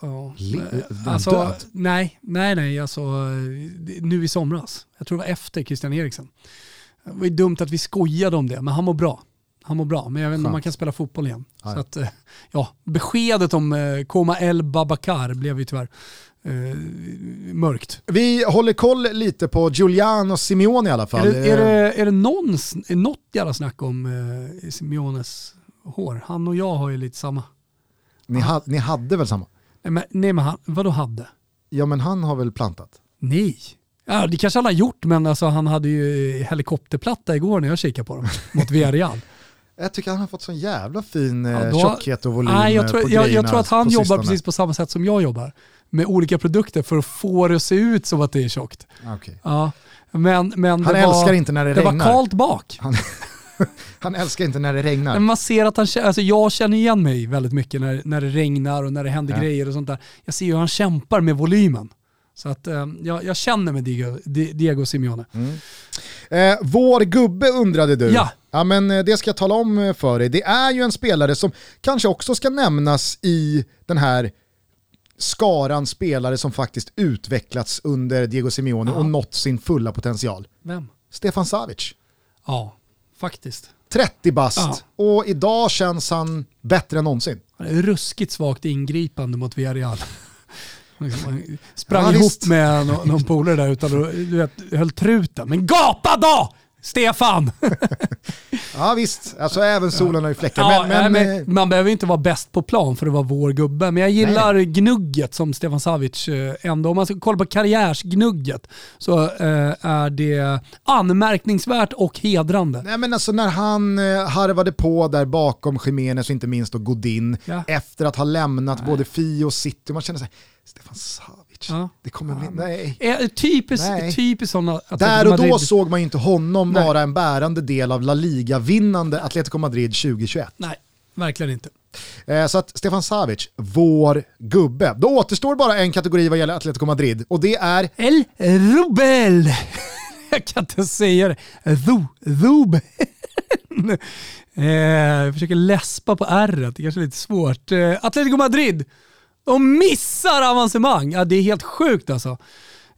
Ja. Eh, Alltså, död? nej, nej, nej, alltså eh, det- nu i somras. Jag tror det var efter Christian Eriksen. Det var ju dumt att vi skojade om det, men han mår bra. Han mår bra, men jag vet inte om man kan spela fotboll igen. Nej. Så att, ja, beskedet om Koma El Babakar blev ju tyvärr eh, mörkt. Vi håller koll lite på Giuliano Simeone i alla fall. Är det, är, Eh, det, är det någon, är något jävla snack om eh, Simeones hår? Han och jag har ju lite samma. Ni, ha, ni hade väl samma? Nej men, nej, men han, vadå hade? Ja men han har väl plantat? Nej. Ja, det kanske han har gjort, men alltså, han hade ju helikopterplatta igår när jag kikade på dem mot Villarreal. Jag tycker han har fått sån jävla fin eh, Ja, då- tjockhet och volym Nej, jag, eh, tror, på jag, jag tror att han jobbar sistone. precis på samma sätt som jag jobbar. Med olika produkter för att få det att se ut som att det är tjockt. Okej. Ja. Men, men Han det älskar var, inte när det, det var regnar. kalt bak. Han, han älskar inte när det regnar. Men man ser att han, alltså jag känner igen mig väldigt mycket när, när det regnar och när det händer Ja. grejer och sånt där. Jag ser ju hur han kämpar med volymen. Så att eh, jag, jag känner med Diego, Di- Diego Simeone. Eh, vår gubbe undrade du. Ja. ja men eh, det ska jag tala om eh, för dig. Det är ju en spelare som kanske också ska nämnas i den här skaran spelare som faktiskt utvecklats under Diego Simeone Ja. och nått sin fulla potential. Vem? Stefan Savic. Ja, faktiskt. 30 bast Ja. och idag känns han bättre än någonsin. Ruskigt svagt ingripande mot Villarreal. Han Sprang Ja, ihop med någon, någon polare där utan du vet, höll truten. Men gapa då! Stefan! Ja visst, alltså även solen har ju fläckar. Ja, men, nej, men, men, man behöver inte vara bäst på plan för att vara vår gubbe. Men jag gillar gnugget som Stefan Savic eh, ändå. Om man ska kolla på karriärsgnugget så eh, är det anmärkningsvärt och hedrande. Nej men alltså när han eh, harvade på där bakom Jiménez och inte minst då Godin Ja. efter att ha lämnat både Fi och City. Man känner sig Stefan Savic, Ja. det kommer bli, nej. Typiskt Nej. typisk sådana... Där och då såg man ju inte honom Nej. vara en bärande del av La Liga-vinnande Atletico Madrid 2021. Nej, verkligen inte. Eh, så att Stefan Savic, vår gubbe. Då återstår bara en kategori vad gäller Atletico Madrid och det är El Rubel. Jag kan inte säga det. Ru, Rub. eh, jag försöker läspa på r det kanske är lite svårt. Eh, Atletico Madrid, de missar avancemang. Ja, det är helt sjukt alltså.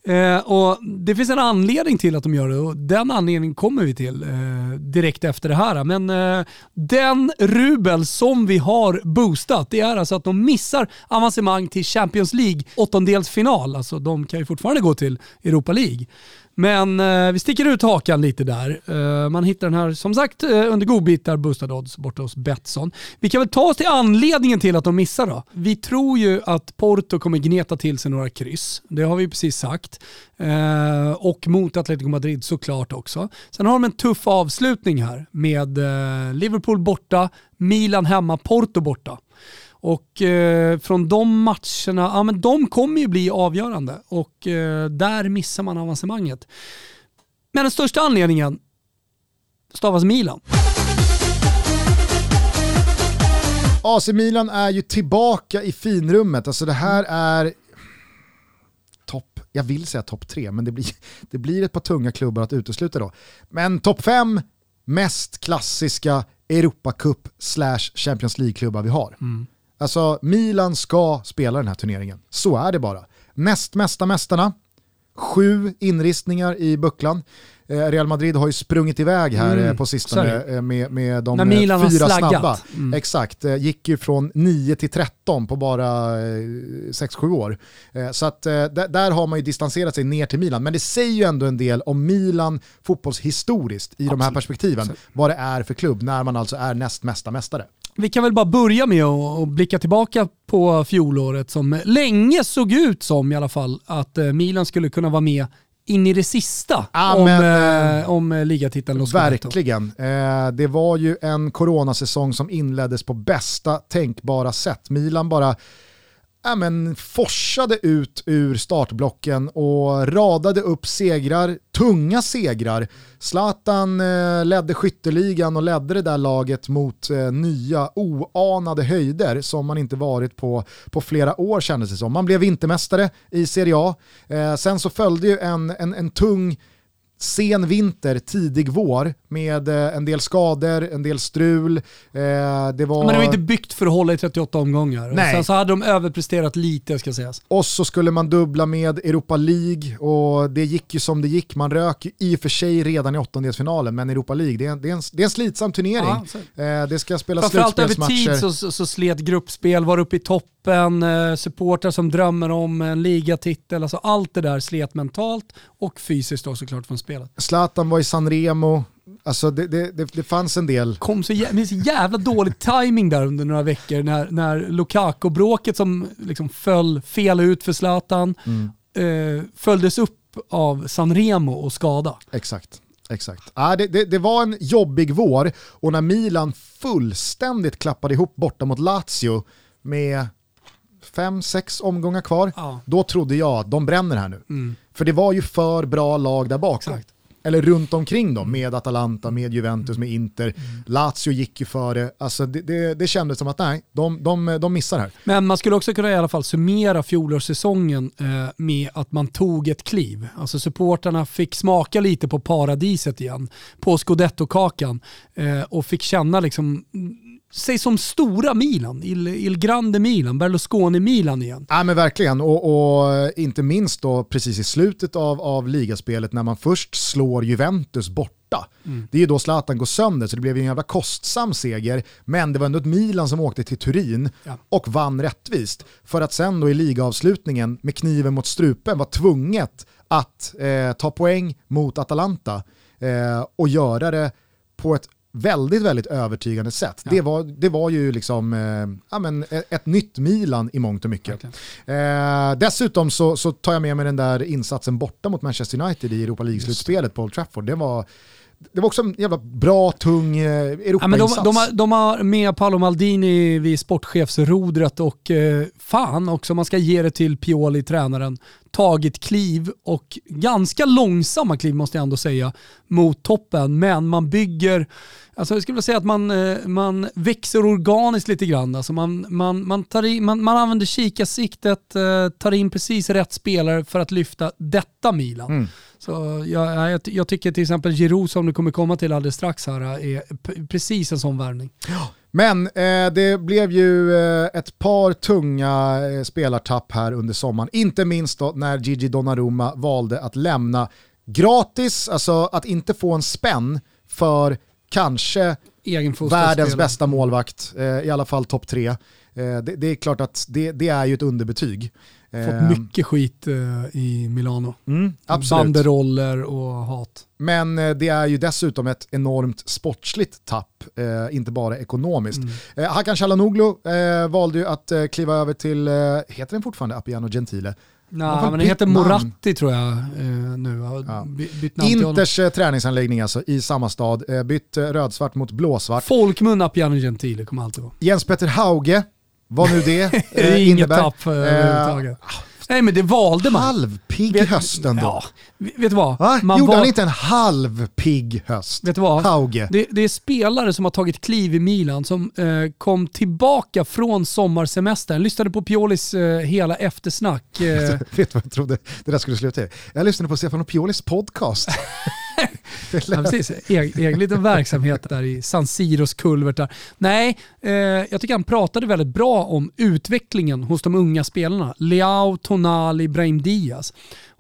Eh, och det finns en anledning till att de gör det och den anledningen kommer vi till eh, direkt efter det här. Men eh, den rubel som vi har boostat, det är alltså att de missar avancemang till Champions League åttondelsfinal. Alltså de kan ju fortfarande gå till Europa League. Men eh, vi sticker ut hakan lite där. Eh, man hittar den här som sagt eh, under godbitar boostad odds borta hos Betsson. Vi kan väl ta oss till anledningen till att de missar då. Vi tror ju att Porto kommer gneta till sig några kryss. Det har vi precis sagt. Eh, och mot Atletico Madrid såklart också. Sen har de en tuff avslutning här med eh, Liverpool borta, Milan hemma, Porto borta. Och eh, från de matcherna, ja men de kommer ju bli avgörande och eh, där missar man avancemanget. Men den största anledningen stavas Milan. AC Milan är ju tillbaka i finrummet, alltså det här är topp, jag vill säga topp tre, men det blir, det blir ett par tunga klubbar att utesluta då. Men topp fem mest klassiska Europacup slash Champions League-klubbar vi har. Mm. Alltså Milan ska spela den här turneringen. Så är det bara. Näst mesta mästarna, sju inristningar i bucklan. Eh, Real Madrid har ju sprungit iväg här mm, eh, på sistone eh, med, med de fyra snabba. Mm. Exakt, gick ju från 9 till 13 på bara 6-7 år. Så att där har man ju distanserat sig ner till Milan. Men det säger ju ändå en del om Milan fotbollshistoriskt i Absolut. de här perspektiven. Absolut. Vad det är för klubb när man alltså är näst mesta mästare. Vi kan väl bara börja med att blicka tillbaka på fjolåret som länge såg ut som i alla fall att eh, Milan skulle kunna vara med in i det sista ja, om, men, eh, om eh, ligatiteln och Verkligen. Eh, det var ju en coronasäsong som inleddes på bästa tänkbara sätt. Milan bara ja, men, forsade ut ur startblocken och radade upp segrar, tunga segrar. Zlatan eh, ledde skytteligan och ledde det där laget mot eh, nya oanade höjder som man inte varit på, på flera år kändes det som. Man blev vintermästare i Serie A. Eh, sen så följde ju en, en, en tung sen vinter, tidig vår med eh, en del skador, en del strul. Eh, det var... Men det var inte byggt för att hålla i 38 omgångar. Nej. Sen så hade de överpresterat lite ska sägas. Och så skulle man dubbla med Europa League och det gick ju som det gick. Man rök i och för sig redan i åttondelsfinalen, men Europa League, det är en, det är en, det är en slitsam turnering. Ja, eh, det ska spelas slutspelsmatcher. Framförallt över tid så, så, slet gruppspel, var uppe i topp toppen, eh, supportrar som drömmer om en ligatitel, alltså allt det där slet mentalt och fysiskt också såklart från spelet. Zlatan var i Sanremo, Alltså det, det, det, det, fanns en del... kom så jävla, så jävla dålig timing där under några veckor när, när Lukaku-bråket som liksom föll fel ut för Zlatan mm. eh, följdes upp av Sanremo och skada. Exakt. Exakt. Ah, det, det, det, var en jobbig vår och när Milan fullständigt klappade ihop borta mot Lazio med fem, sex omgångar kvar, ja. då trodde jag att de bränner här nu. Mm. För det var ju för bra lag där bakom. Exakt. Eller runt omkring dem, med Atalanta, med Juventus, med Inter. Mm. Lazio gick ju före. Alltså det, det, det kändes som att nej, de, de, de missar här. Men man skulle också kunna i alla fall summera fjolårssäsongen eh, med att man tog ett kliv. Alltså supporterna fick smaka lite på paradiset igen, på scudetto-kakan eh, och fick känna liksom sig som stora Milan, Il, Il Grande Milan, Berlusconi-Milan igen. Ja men verkligen, och, och, inte minst då precis i slutet av, av ligaspelet när man först slår Juventus borta. Mm. Det är ju då Zlatan går sönder så det blev en jävla kostsam seger, men det var ändå ett Milan som åkte till Turin ja. och vann rättvist. För att sen då i ligaavslutningen med kniven mot strupen var tvunget att eh, ta poäng mot Atalanta eh, och göra det på ett väldigt, väldigt övertygande sätt. Ja. Det, var, det var ju liksom eh, ja, men ett, ett nytt Milan i mångt och mycket. Eh, dessutom så, så tar jag med mig den där insatsen borta mot Manchester United i Europa League-slutspelet på Old Trafford. Det var, det var också en jävla bra, tung eh, Europa-insats. Ja, de, de, har, de har med Paolo Maldini vid sportchefsrodret och eh, fan också, man ska ge det till Pioli, tränaren, tagit kliv och ganska långsamma kliv måste jag ändå säga mot toppen. Men man bygger, alltså jag skulle vilja säga att man, eh, man växer organiskt lite grann. Alltså man, man, man, tar in, man, man använder kikarsiktet, eh, tar in precis rätt spelare för att lyfta detta Milan. Mm. Så jag, jag, jag, tycker till exempel Giroud som du kommer komma till alldeles strax här är precis en sån värvning. Ja. Men eh, det blev ju eh, ett par tunga eh, spelartapp här under sommaren. Inte minst då när Gigi Donnarumma valde att lämna gratis, alltså att inte få en spänn för kanske världens bästa målvakt, eh, i alla fall topp tre. Eh, det, det, är klart att det, det, är ju ett underbetyg. Fått Eh, mycket skit eh, i Milano. Mm, absolut. Banderoller och hat. Men eh, det är ju dessutom ett enormt sportsligt tapp, eh, inte bara ekonomiskt. Mm. Hakan Calhanoglu valde ju att kliva över till, heter den fortfarande Appiano Gentile? Nej, men det heter. Moratti tror jag eh, nu. Ja. by-. Inters eh, träningsanläggning alltså i samma stad, eh, bytt rödsvart mot blåsvart. Folkmun Appiano Gentile kommer alltid vara. Jens Petter Hauge, vad nu det Det är eh, inget innebär. tapp eh, överhuvudtaget. Nej men det valde man. Halvpigg Vet- höst ändå. Ja, vet du vad? Va? Man Gjorde var- han inte en halvpigg höst? Vet du vad? Hauge. Det, det är spelare som har tagit kliv i Milan som eh, kom tillbaka från sommarsemestern, lyssnade på Piolis eh, hela eftersnack. Eh, Vet du vad jag trodde det där skulle sluta i? Jag lyssnade på Stefano Piolis podcast. Ja, precis, egen, egen liten verksamhet där i San Siros kulvertar. Nej, eh, jag tycker han pratade väldigt bra om utvecklingen hos de unga spelarna. Leao, Tonali, Brahim Diaz.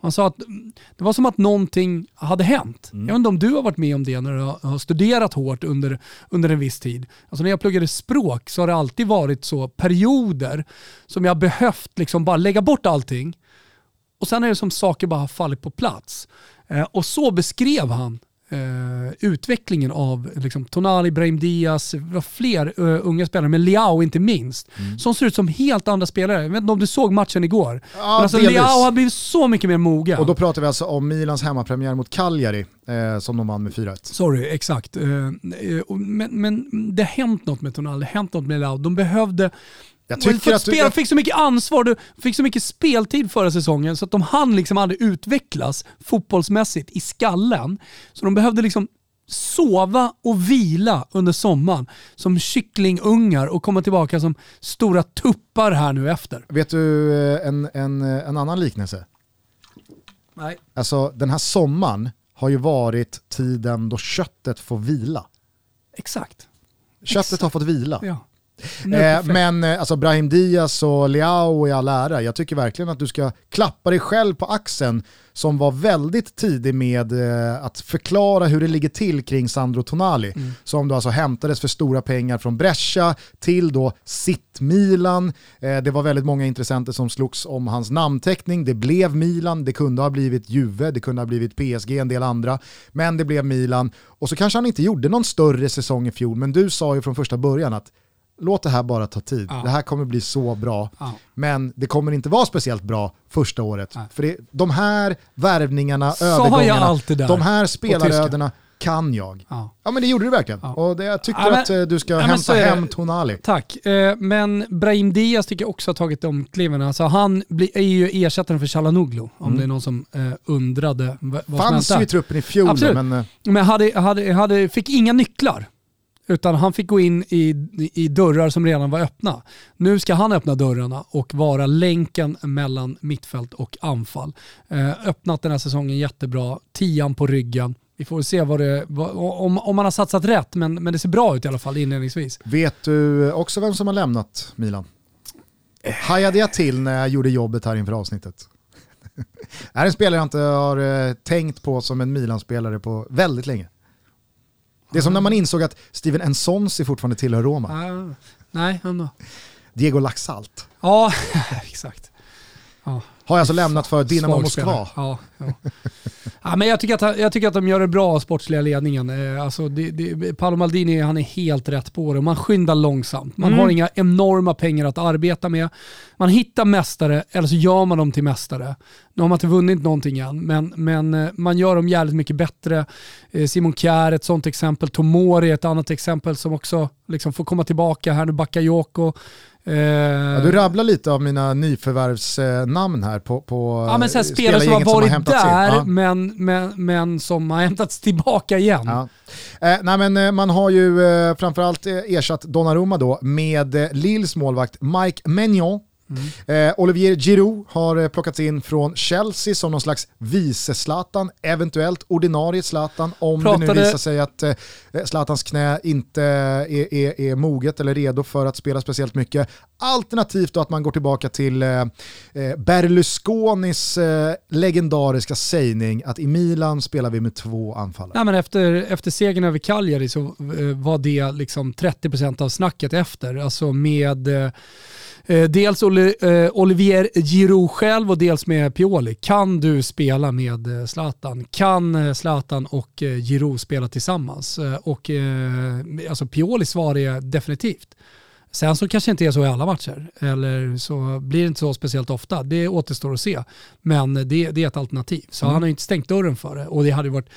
Han sa att mm, det var som att någonting hade hänt. Jag vet inte om du har varit med om det när du har har studerat hårt under, under en viss tid. Alltså när jag pluggade språk så har det alltid varit så perioder som jag behövt liksom bara lägga bort allting och sen är det som saker bara har fallit på plats. Eh, och så beskrev han eh, utvecklingen av liksom, Tonali, Brahim Diaz, fler eh, unga spelare, men Leao inte minst. Som ser ut som helt andra spelare. Jag vet inte om du såg matchen igår. men alltså, delvis. Leao har blivit så mycket mer mogen. Och då pratar vi alltså om Milans hemmapremiär mot Cagliari eh, som de vann med 4-1. Sorry, exakt. Eh, eh, men, men det har hänt något med Tonali, det har hänt något med Leao. De behövde Jag tycker att du, spela, jag, fick så mycket ansvar, du fick så mycket speltid förra säsongen så att de hann liksom aldrig utvecklas fotbollsmässigt i skallen. Så de behövde liksom sova och vila under sommaren som kycklingungar och komma tillbaka som stora tuppar här nu efter. vet du eh, en, en, eh, en annan liknelse? Nej. Alltså den här sommaren har ju varit tiden då köttet får vila. Exakt. Köttet har fått vila. Ja. Eh, men eh, alltså Brahim Diaz och Leao i all ära, jag tycker verkligen att du ska klappa dig själv på axeln som var väldigt tidig med eh, att förklara hur det ligger till kring Sandro Tonali. Mm. Som då alltså hämtades för stora pengar från Brescia till då sitt Milan. Eh, det var väldigt många intressenter som slogs om hans namnteckning. Det blev Milan, det kunde ha blivit Juve, det kunde ha blivit PSG, en del andra. Men det blev Milan. Och så kanske han inte gjorde någon större säsong i fjol, men du sa ju från första början att låt det här bara ta tid. Ja. Det här kommer bli så bra. Ja. Men det kommer inte vara speciellt bra första året. Nej. För det, de här värvningarna, Sa övergångarna, de här spelarödena kan jag. Ja. Ja men det gjorde du verkligen. Ja. Och det, jag tycker Ja, men- att eh, du ska Ja, hämta hem Tonali. Tack. Eh, Men Brahim Diaz tycker jag också har tagit de kliven. Alltså han är ju ersättaren för Chalanoglu, om det är någon som eh, undrade vad vad som Mm. Fanns ju i truppen i fjol, Absolut. men Men hade, hade, hade, fick inga nycklar. Utan han fick gå in i, i dörrar som redan var öppna. Nu ska han öppna dörrarna och vara länken mellan mittfält och anfall. Eh, öppnat den här säsongen jättebra, tian på ryggen. Vi får se vad det, vad, om, om man har satsat rätt, men, men det ser bra ut i alla fall inledningsvis. vet du också vem som har lämnat Milan? Hajade jag till när jag gjorde jobbet här inför avsnittet. Det här är en spelare jag inte har eh, tänkt på som en Milan-spelare på väldigt länge. Det är som när man insåg att Steven Nsonsi fortfarande tillhör Roma. Ah, nej, ändå. Diego Laxalt Ja, exakt. Ja. Har alltså lämnat för Dinamo Svag Moskva. Ja, ja. ja, men jag, tycker att, jag tycker att de gör det bra, sportsliga ledningen. Eh, Alltså det, det, Paolo Maldini han är helt rätt på det. Man skyndar långsamt. Man Mm. har inga enorma pengar att arbeta med. Man hittar mästare eller så gör man dem till mästare. Nu har man inte vunnit någonting än, men, men eh, man gör dem jävligt mycket bättre. Eh, Simon Kjär ett sånt exempel. Tomori ett annat exempel som också liksom får komma tillbaka här nu. Bakayoko. Eh, Ja, du rabblar lite av mina nyförvärvsnamn här på, på Ja men sen eh, spelare som har varit hämtats in. där Ja. men, men, men som har hämtats tillbaka igen. Ja. Eh, nej men eh, man har ju eh, framförallt ersatt Donnarumma då med eh, Lills målvakt Mike Maignan. Mm. Eh, Olivier Giroud har eh, plockats in från Chelsea som någon slags vice-Zlatan, eventuellt ordinarie Zlatan om det nu Pratade- visar sig att eh, Zlatans knä inte är, är, är moget eller redo för att spela speciellt mycket. Alternativt då att man går tillbaka till eh, eh, Berlusconis eh, legendariska sägning att i Milan spelar vi med två anfallare. Nej, men efter, efter segern över Cagliari så eh, var det liksom 30% av snacket efter. Alltså med eh, eh, dels Olle Oli, eh, Olivier Giroud själv och dels med Pioli. Kan du spela med eh, Zlatan? Kan eh, Zlatan och eh, Giroud spela tillsammans? Eh, och, eh, alltså Piolis svar är definitivt. Sen så kanske det inte är så i alla matcher, eller så blir det inte så speciellt ofta. Det återstår att se. Men det, det är ett alternativ. Så Mm. han har ju inte stängt dörren för det. Och det hade varit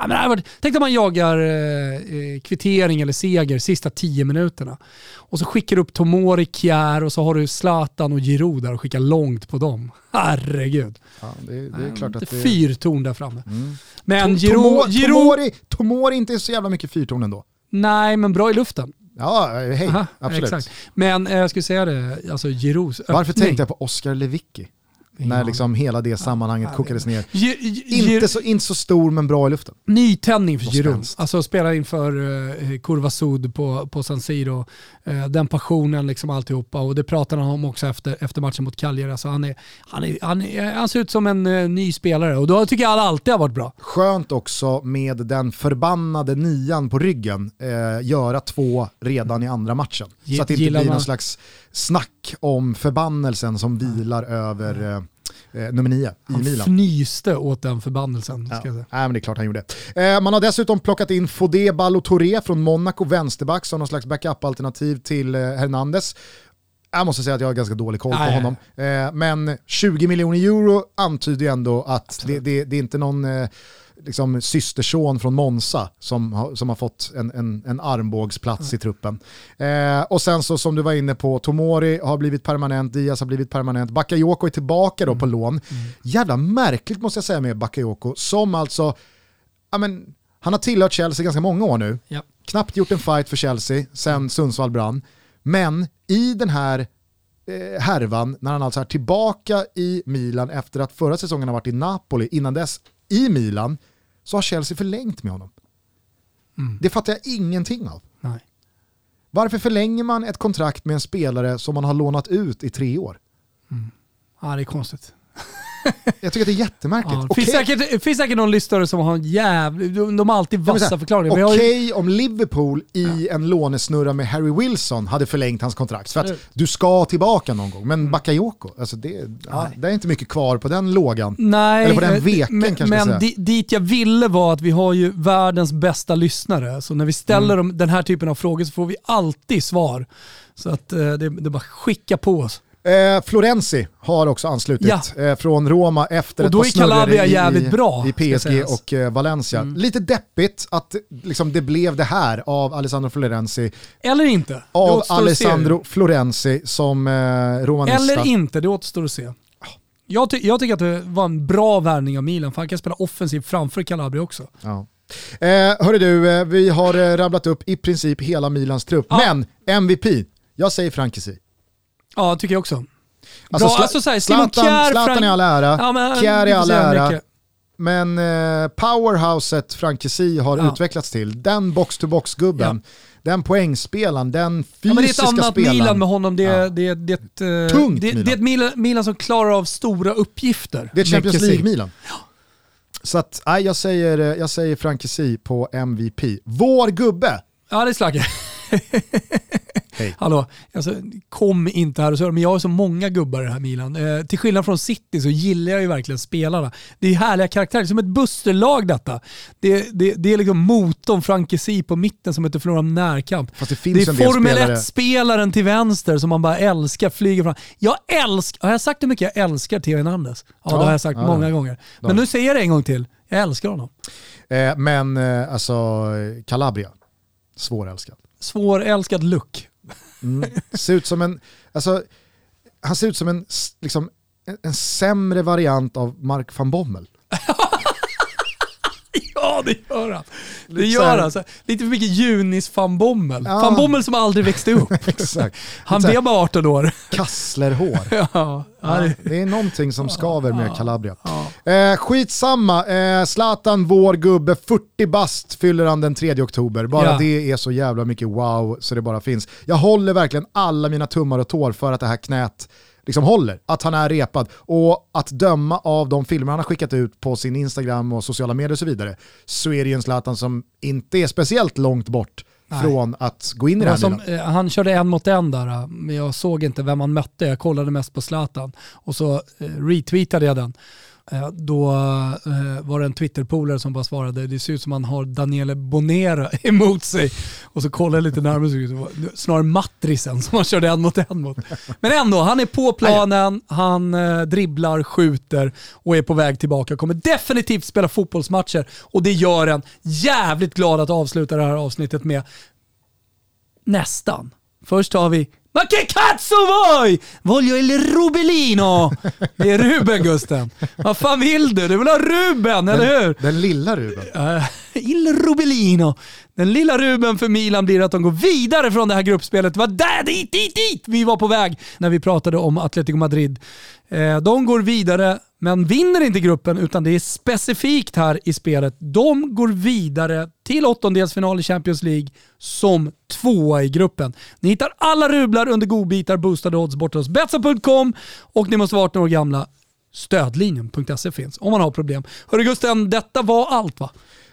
Ja, men det tänk om man jagar eh, eh, kvittering eller seger sista tio minuterna. Och så skickar du upp Tomori, Kjär och så har du Zlatan och Giroud där och skickar långt på dem. Herregud. Ja, det, det är klart att det... fyrtorn där framme. Mm. Men Giroud, Tomo- Giroud, Tomori, Tomori inte är så jävla mycket fyrtorn ändå. nej men bra i luften. Ja, hej, Aha, absolut. Exakt. Men eh, jag skulle säga det, alltså Varför öppning. tänkte jag på Oscar Lewicki? När liksom hela det sammanhanget kokades ner. Gi- Inte så, inte så stor men bra i luften. Nytändning för Giroud. Alltså spela inför uh, Curva Sud på, på San Siro. Eh, den passionen, liksom alltihopa. Och det pratade han om också efter, efter matchen mot Cagliari. Alltså han, är, han, är, han, är, han ser ut som en eh, ny spelare och då tycker jag han alltid har varit bra. Skönt också med den förbannade nian på ryggen, eh, göra två redan i andra matchen. Ge- så att det inte blir man- någon slags snack om förbannelsen som vilar över eh, eh, nummer nio i Han Milan. fnyste åt den förbannelsen. Ja. Ska jag säga. Nej, men det är klart han gjorde. Eh, man har dessutom plockat in Fodé Ballo-Touré från Monaco, vänsterback, som någon slags backup-alternativ till eh, Hernandez. Jag måste säga att jag har ganska dålig koll på Nej. honom. Eh, men 20 miljoner euro antyder ju ändå att det, det, det är inte någon eh, liksom, systerson från Monza som har, som har fått en, en, en armbågsplats i truppen. Eh, och sen så som du var inne på, Tomori har blivit permanent, Diaz har blivit permanent, Bakayoko är tillbaka då på lån. Jävla märkligt måste jag säga med Bakayoko, som alltså, ja men, han har tillhört Chelsea ganska många år nu, Ja. knappt gjort en fight för Chelsea sen Sundsvall brann, men i den här eh, härvan, när han alltså är tillbaka i Milan efter att förra säsongen har varit i Napoli, innan dess i Milan, så har Chelsea förlängt med honom. Det fattar jag ingenting av. Nej. Varför förlänger man ett kontrakt med en spelare som man har lånat ut i tre år? Ja, det är konstigt. Jag tycker att det är jättemärkligt. Ja, det Okej finns, säkert, det finns säkert någon lyssnare som har en jävligt, de, de har alltid Ja, vassa förklaringar. Okej har ju- om Liverpool i en lånesnurra med Harry Wilson hade förlängt hans kontrakt. För att Absolut. du ska tillbaka någon gång. Mm. Men Bakayoko, alltså det, ja, det är inte mycket kvar på den lågan. Nej, Eller på den eh, veken men, kanske men di- dit jag ville var att vi har ju världens bästa lyssnare. Så när vi ställer Mm. dem, den här typen av frågor så får vi alltid svar. Så att eh, det, det är bara skicka på oss. Eh, Florenzi har också anslutit eh, från Roma efter Och ett par snurror i, jävligt bra, i PSG och eh, Valencia. Mm. Lite deppigt att liksom, det blev det här av Alessandro Florenzi. Eller inte. Av. Alessandro Florenzi som eh, romanista. Eller inte, det återstår att se. Jag, ty- jag tycker att det var en bra värvning av Milan, för han kan spela offensiv framför Calabria också. Ja. Eh, hörru du, eh, vi har eh, rabblat upp i princip hela Milans trupp. Ja. Men MVP, jag säger Frankesi. Ja, tycker jag också. Alltså, Bra, alltså så här, Simon Zlatan, Kjär, Zlatan Frank- i all ära, Ja, men, Kjär i all ära. mycket. Men eh, powerhouset Frankesi har Ja. utvecklats till, den box-to-box-gubben, den poängspelaren, den Ja, men det är ett fysiska annat spelaren. Milan med honom. Det, är- Ja. det, det, eh, Tungt det, Milan. det är ett Milan, Milan som klarar av stora uppgifter. Det är Champions. League-Milan. Så att, nej, jag säger, eh, jag säger Frankesi på MVP. Vår gubbe! Ja, det är Slagge. Hej. Hallå, alltså, kom inte här och så men jag har så många gubbar i det här Milan. Eh, till skillnad från City så gillar jag ju verkligen spelarna. Det är härliga karaktärer, som ett Busterlag detta. Det, det, det är liksom motorn Frankesi på mitten som inte förlorar närkamp. Fast det finns Det är en Formel spelare... 1-spelaren till vänster som man bara älskar, flyger fram. Jag älskar, har jag sagt hur mycket jag älskar Theo Hernandez? Ja, Ja, det har jag sagt ja, många det. gånger. Ja. Men nu säger jag det en gång till. Jag älskar honom. Eh, men eh, alltså, Calabria, svårälskad. Svårälskad look. Mm. Ser ut som en, alltså, han ser ut som en, liksom, en, en sämre variant av Mark van Bommel. Ja, det gör han. Det gör han. Så, lite för mycket Junis van Bommel. Ja. Van Bommel som aldrig växte upp. Exakt. Han blev bara 18 år. Kasslerhår. ja, ja, det, Det är någonting som skaver med Calabria. ja. Eh, skitsamma, eh, Zlatan, vår gubbe, 40 bast fyller han den 3 oktober. Bara Ja. det är så jävla mycket wow så det bara finns. Jag håller verkligen alla mina tummar och tår för att det här knät liksom håller, att han är repad. Och att döma av de filmer han har skickat ut på sin Instagram och sociala medier och så vidare, så är det ju en Zlatan som inte är speciellt långt bort Nej. från att gå in i det här som, eh, Han körde en mot en där, men jag såg inte vem han mötte. Jag kollade mest på Zlatan och så eh, retweetade jag den. Eh, då eh, var det en Twitter-polare som bara svarade, det ser ut som att man har Daniele Bonera emot sig. Och så kollade jag lite närmare, snarare matrisen som han körde en mot en mot. Men ändå, han är på planen, han eh, dribblar, skjuter och är på väg tillbaka. Kommer definitivt spela fotbollsmatcher och det gör en jävligt glad att avsluta det här avsnittet med. Nästan. Först har vi Ma che cazzo vuoi? Voglio il rubelino! Det är Ruben Gusten. Vad fan vill du? Du vill ha Ruben, den, eller hur? Den lilla Ruben. Uh, il rubelino. Den lilla Ruben för Milan blir att de går vidare från det här gruppspelet. Det var där, dit, dit, dit vi var på väg när vi pratade om Atletico Madrid. Eh, de går vidare, men vinner inte gruppen, utan det är specifikt här i spelet. De går vidare till åttondelsfinal i Champions League som tvåa i gruppen. Ni hittar alla rublar under godbitar, boostade odds borta hos Betsson.com och ni måste vara 18 år gamla. Stödlinjen.se finns om man har problem. Hörru Gusten, detta var allt va?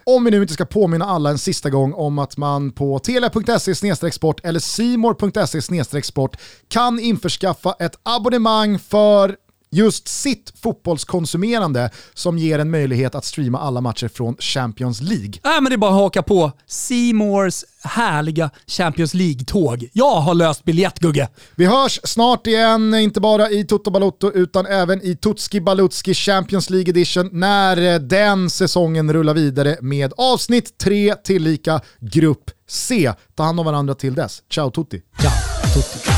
Om vi nu inte ska påminna alla en sista gång om att man på telia.se sport eller simor.se sport kan införskaffa ett abonnemang för just sitt fotbollskonsumerande som ger en möjlighet att streama alla matcher från Champions League. Nej, men det är bara att haka på Simors härliga Champions League-tåg. Jag har löst biljett Gugge. Vi hörs snart igen, inte bara i Toto Balotto utan även i Tutski Balutski Champions League Edition när den säsongen rullar vidare med avsnitt 3 tillika Grupp C. Ta hand om varandra till dess. Ciao tutti. Ciao tutti.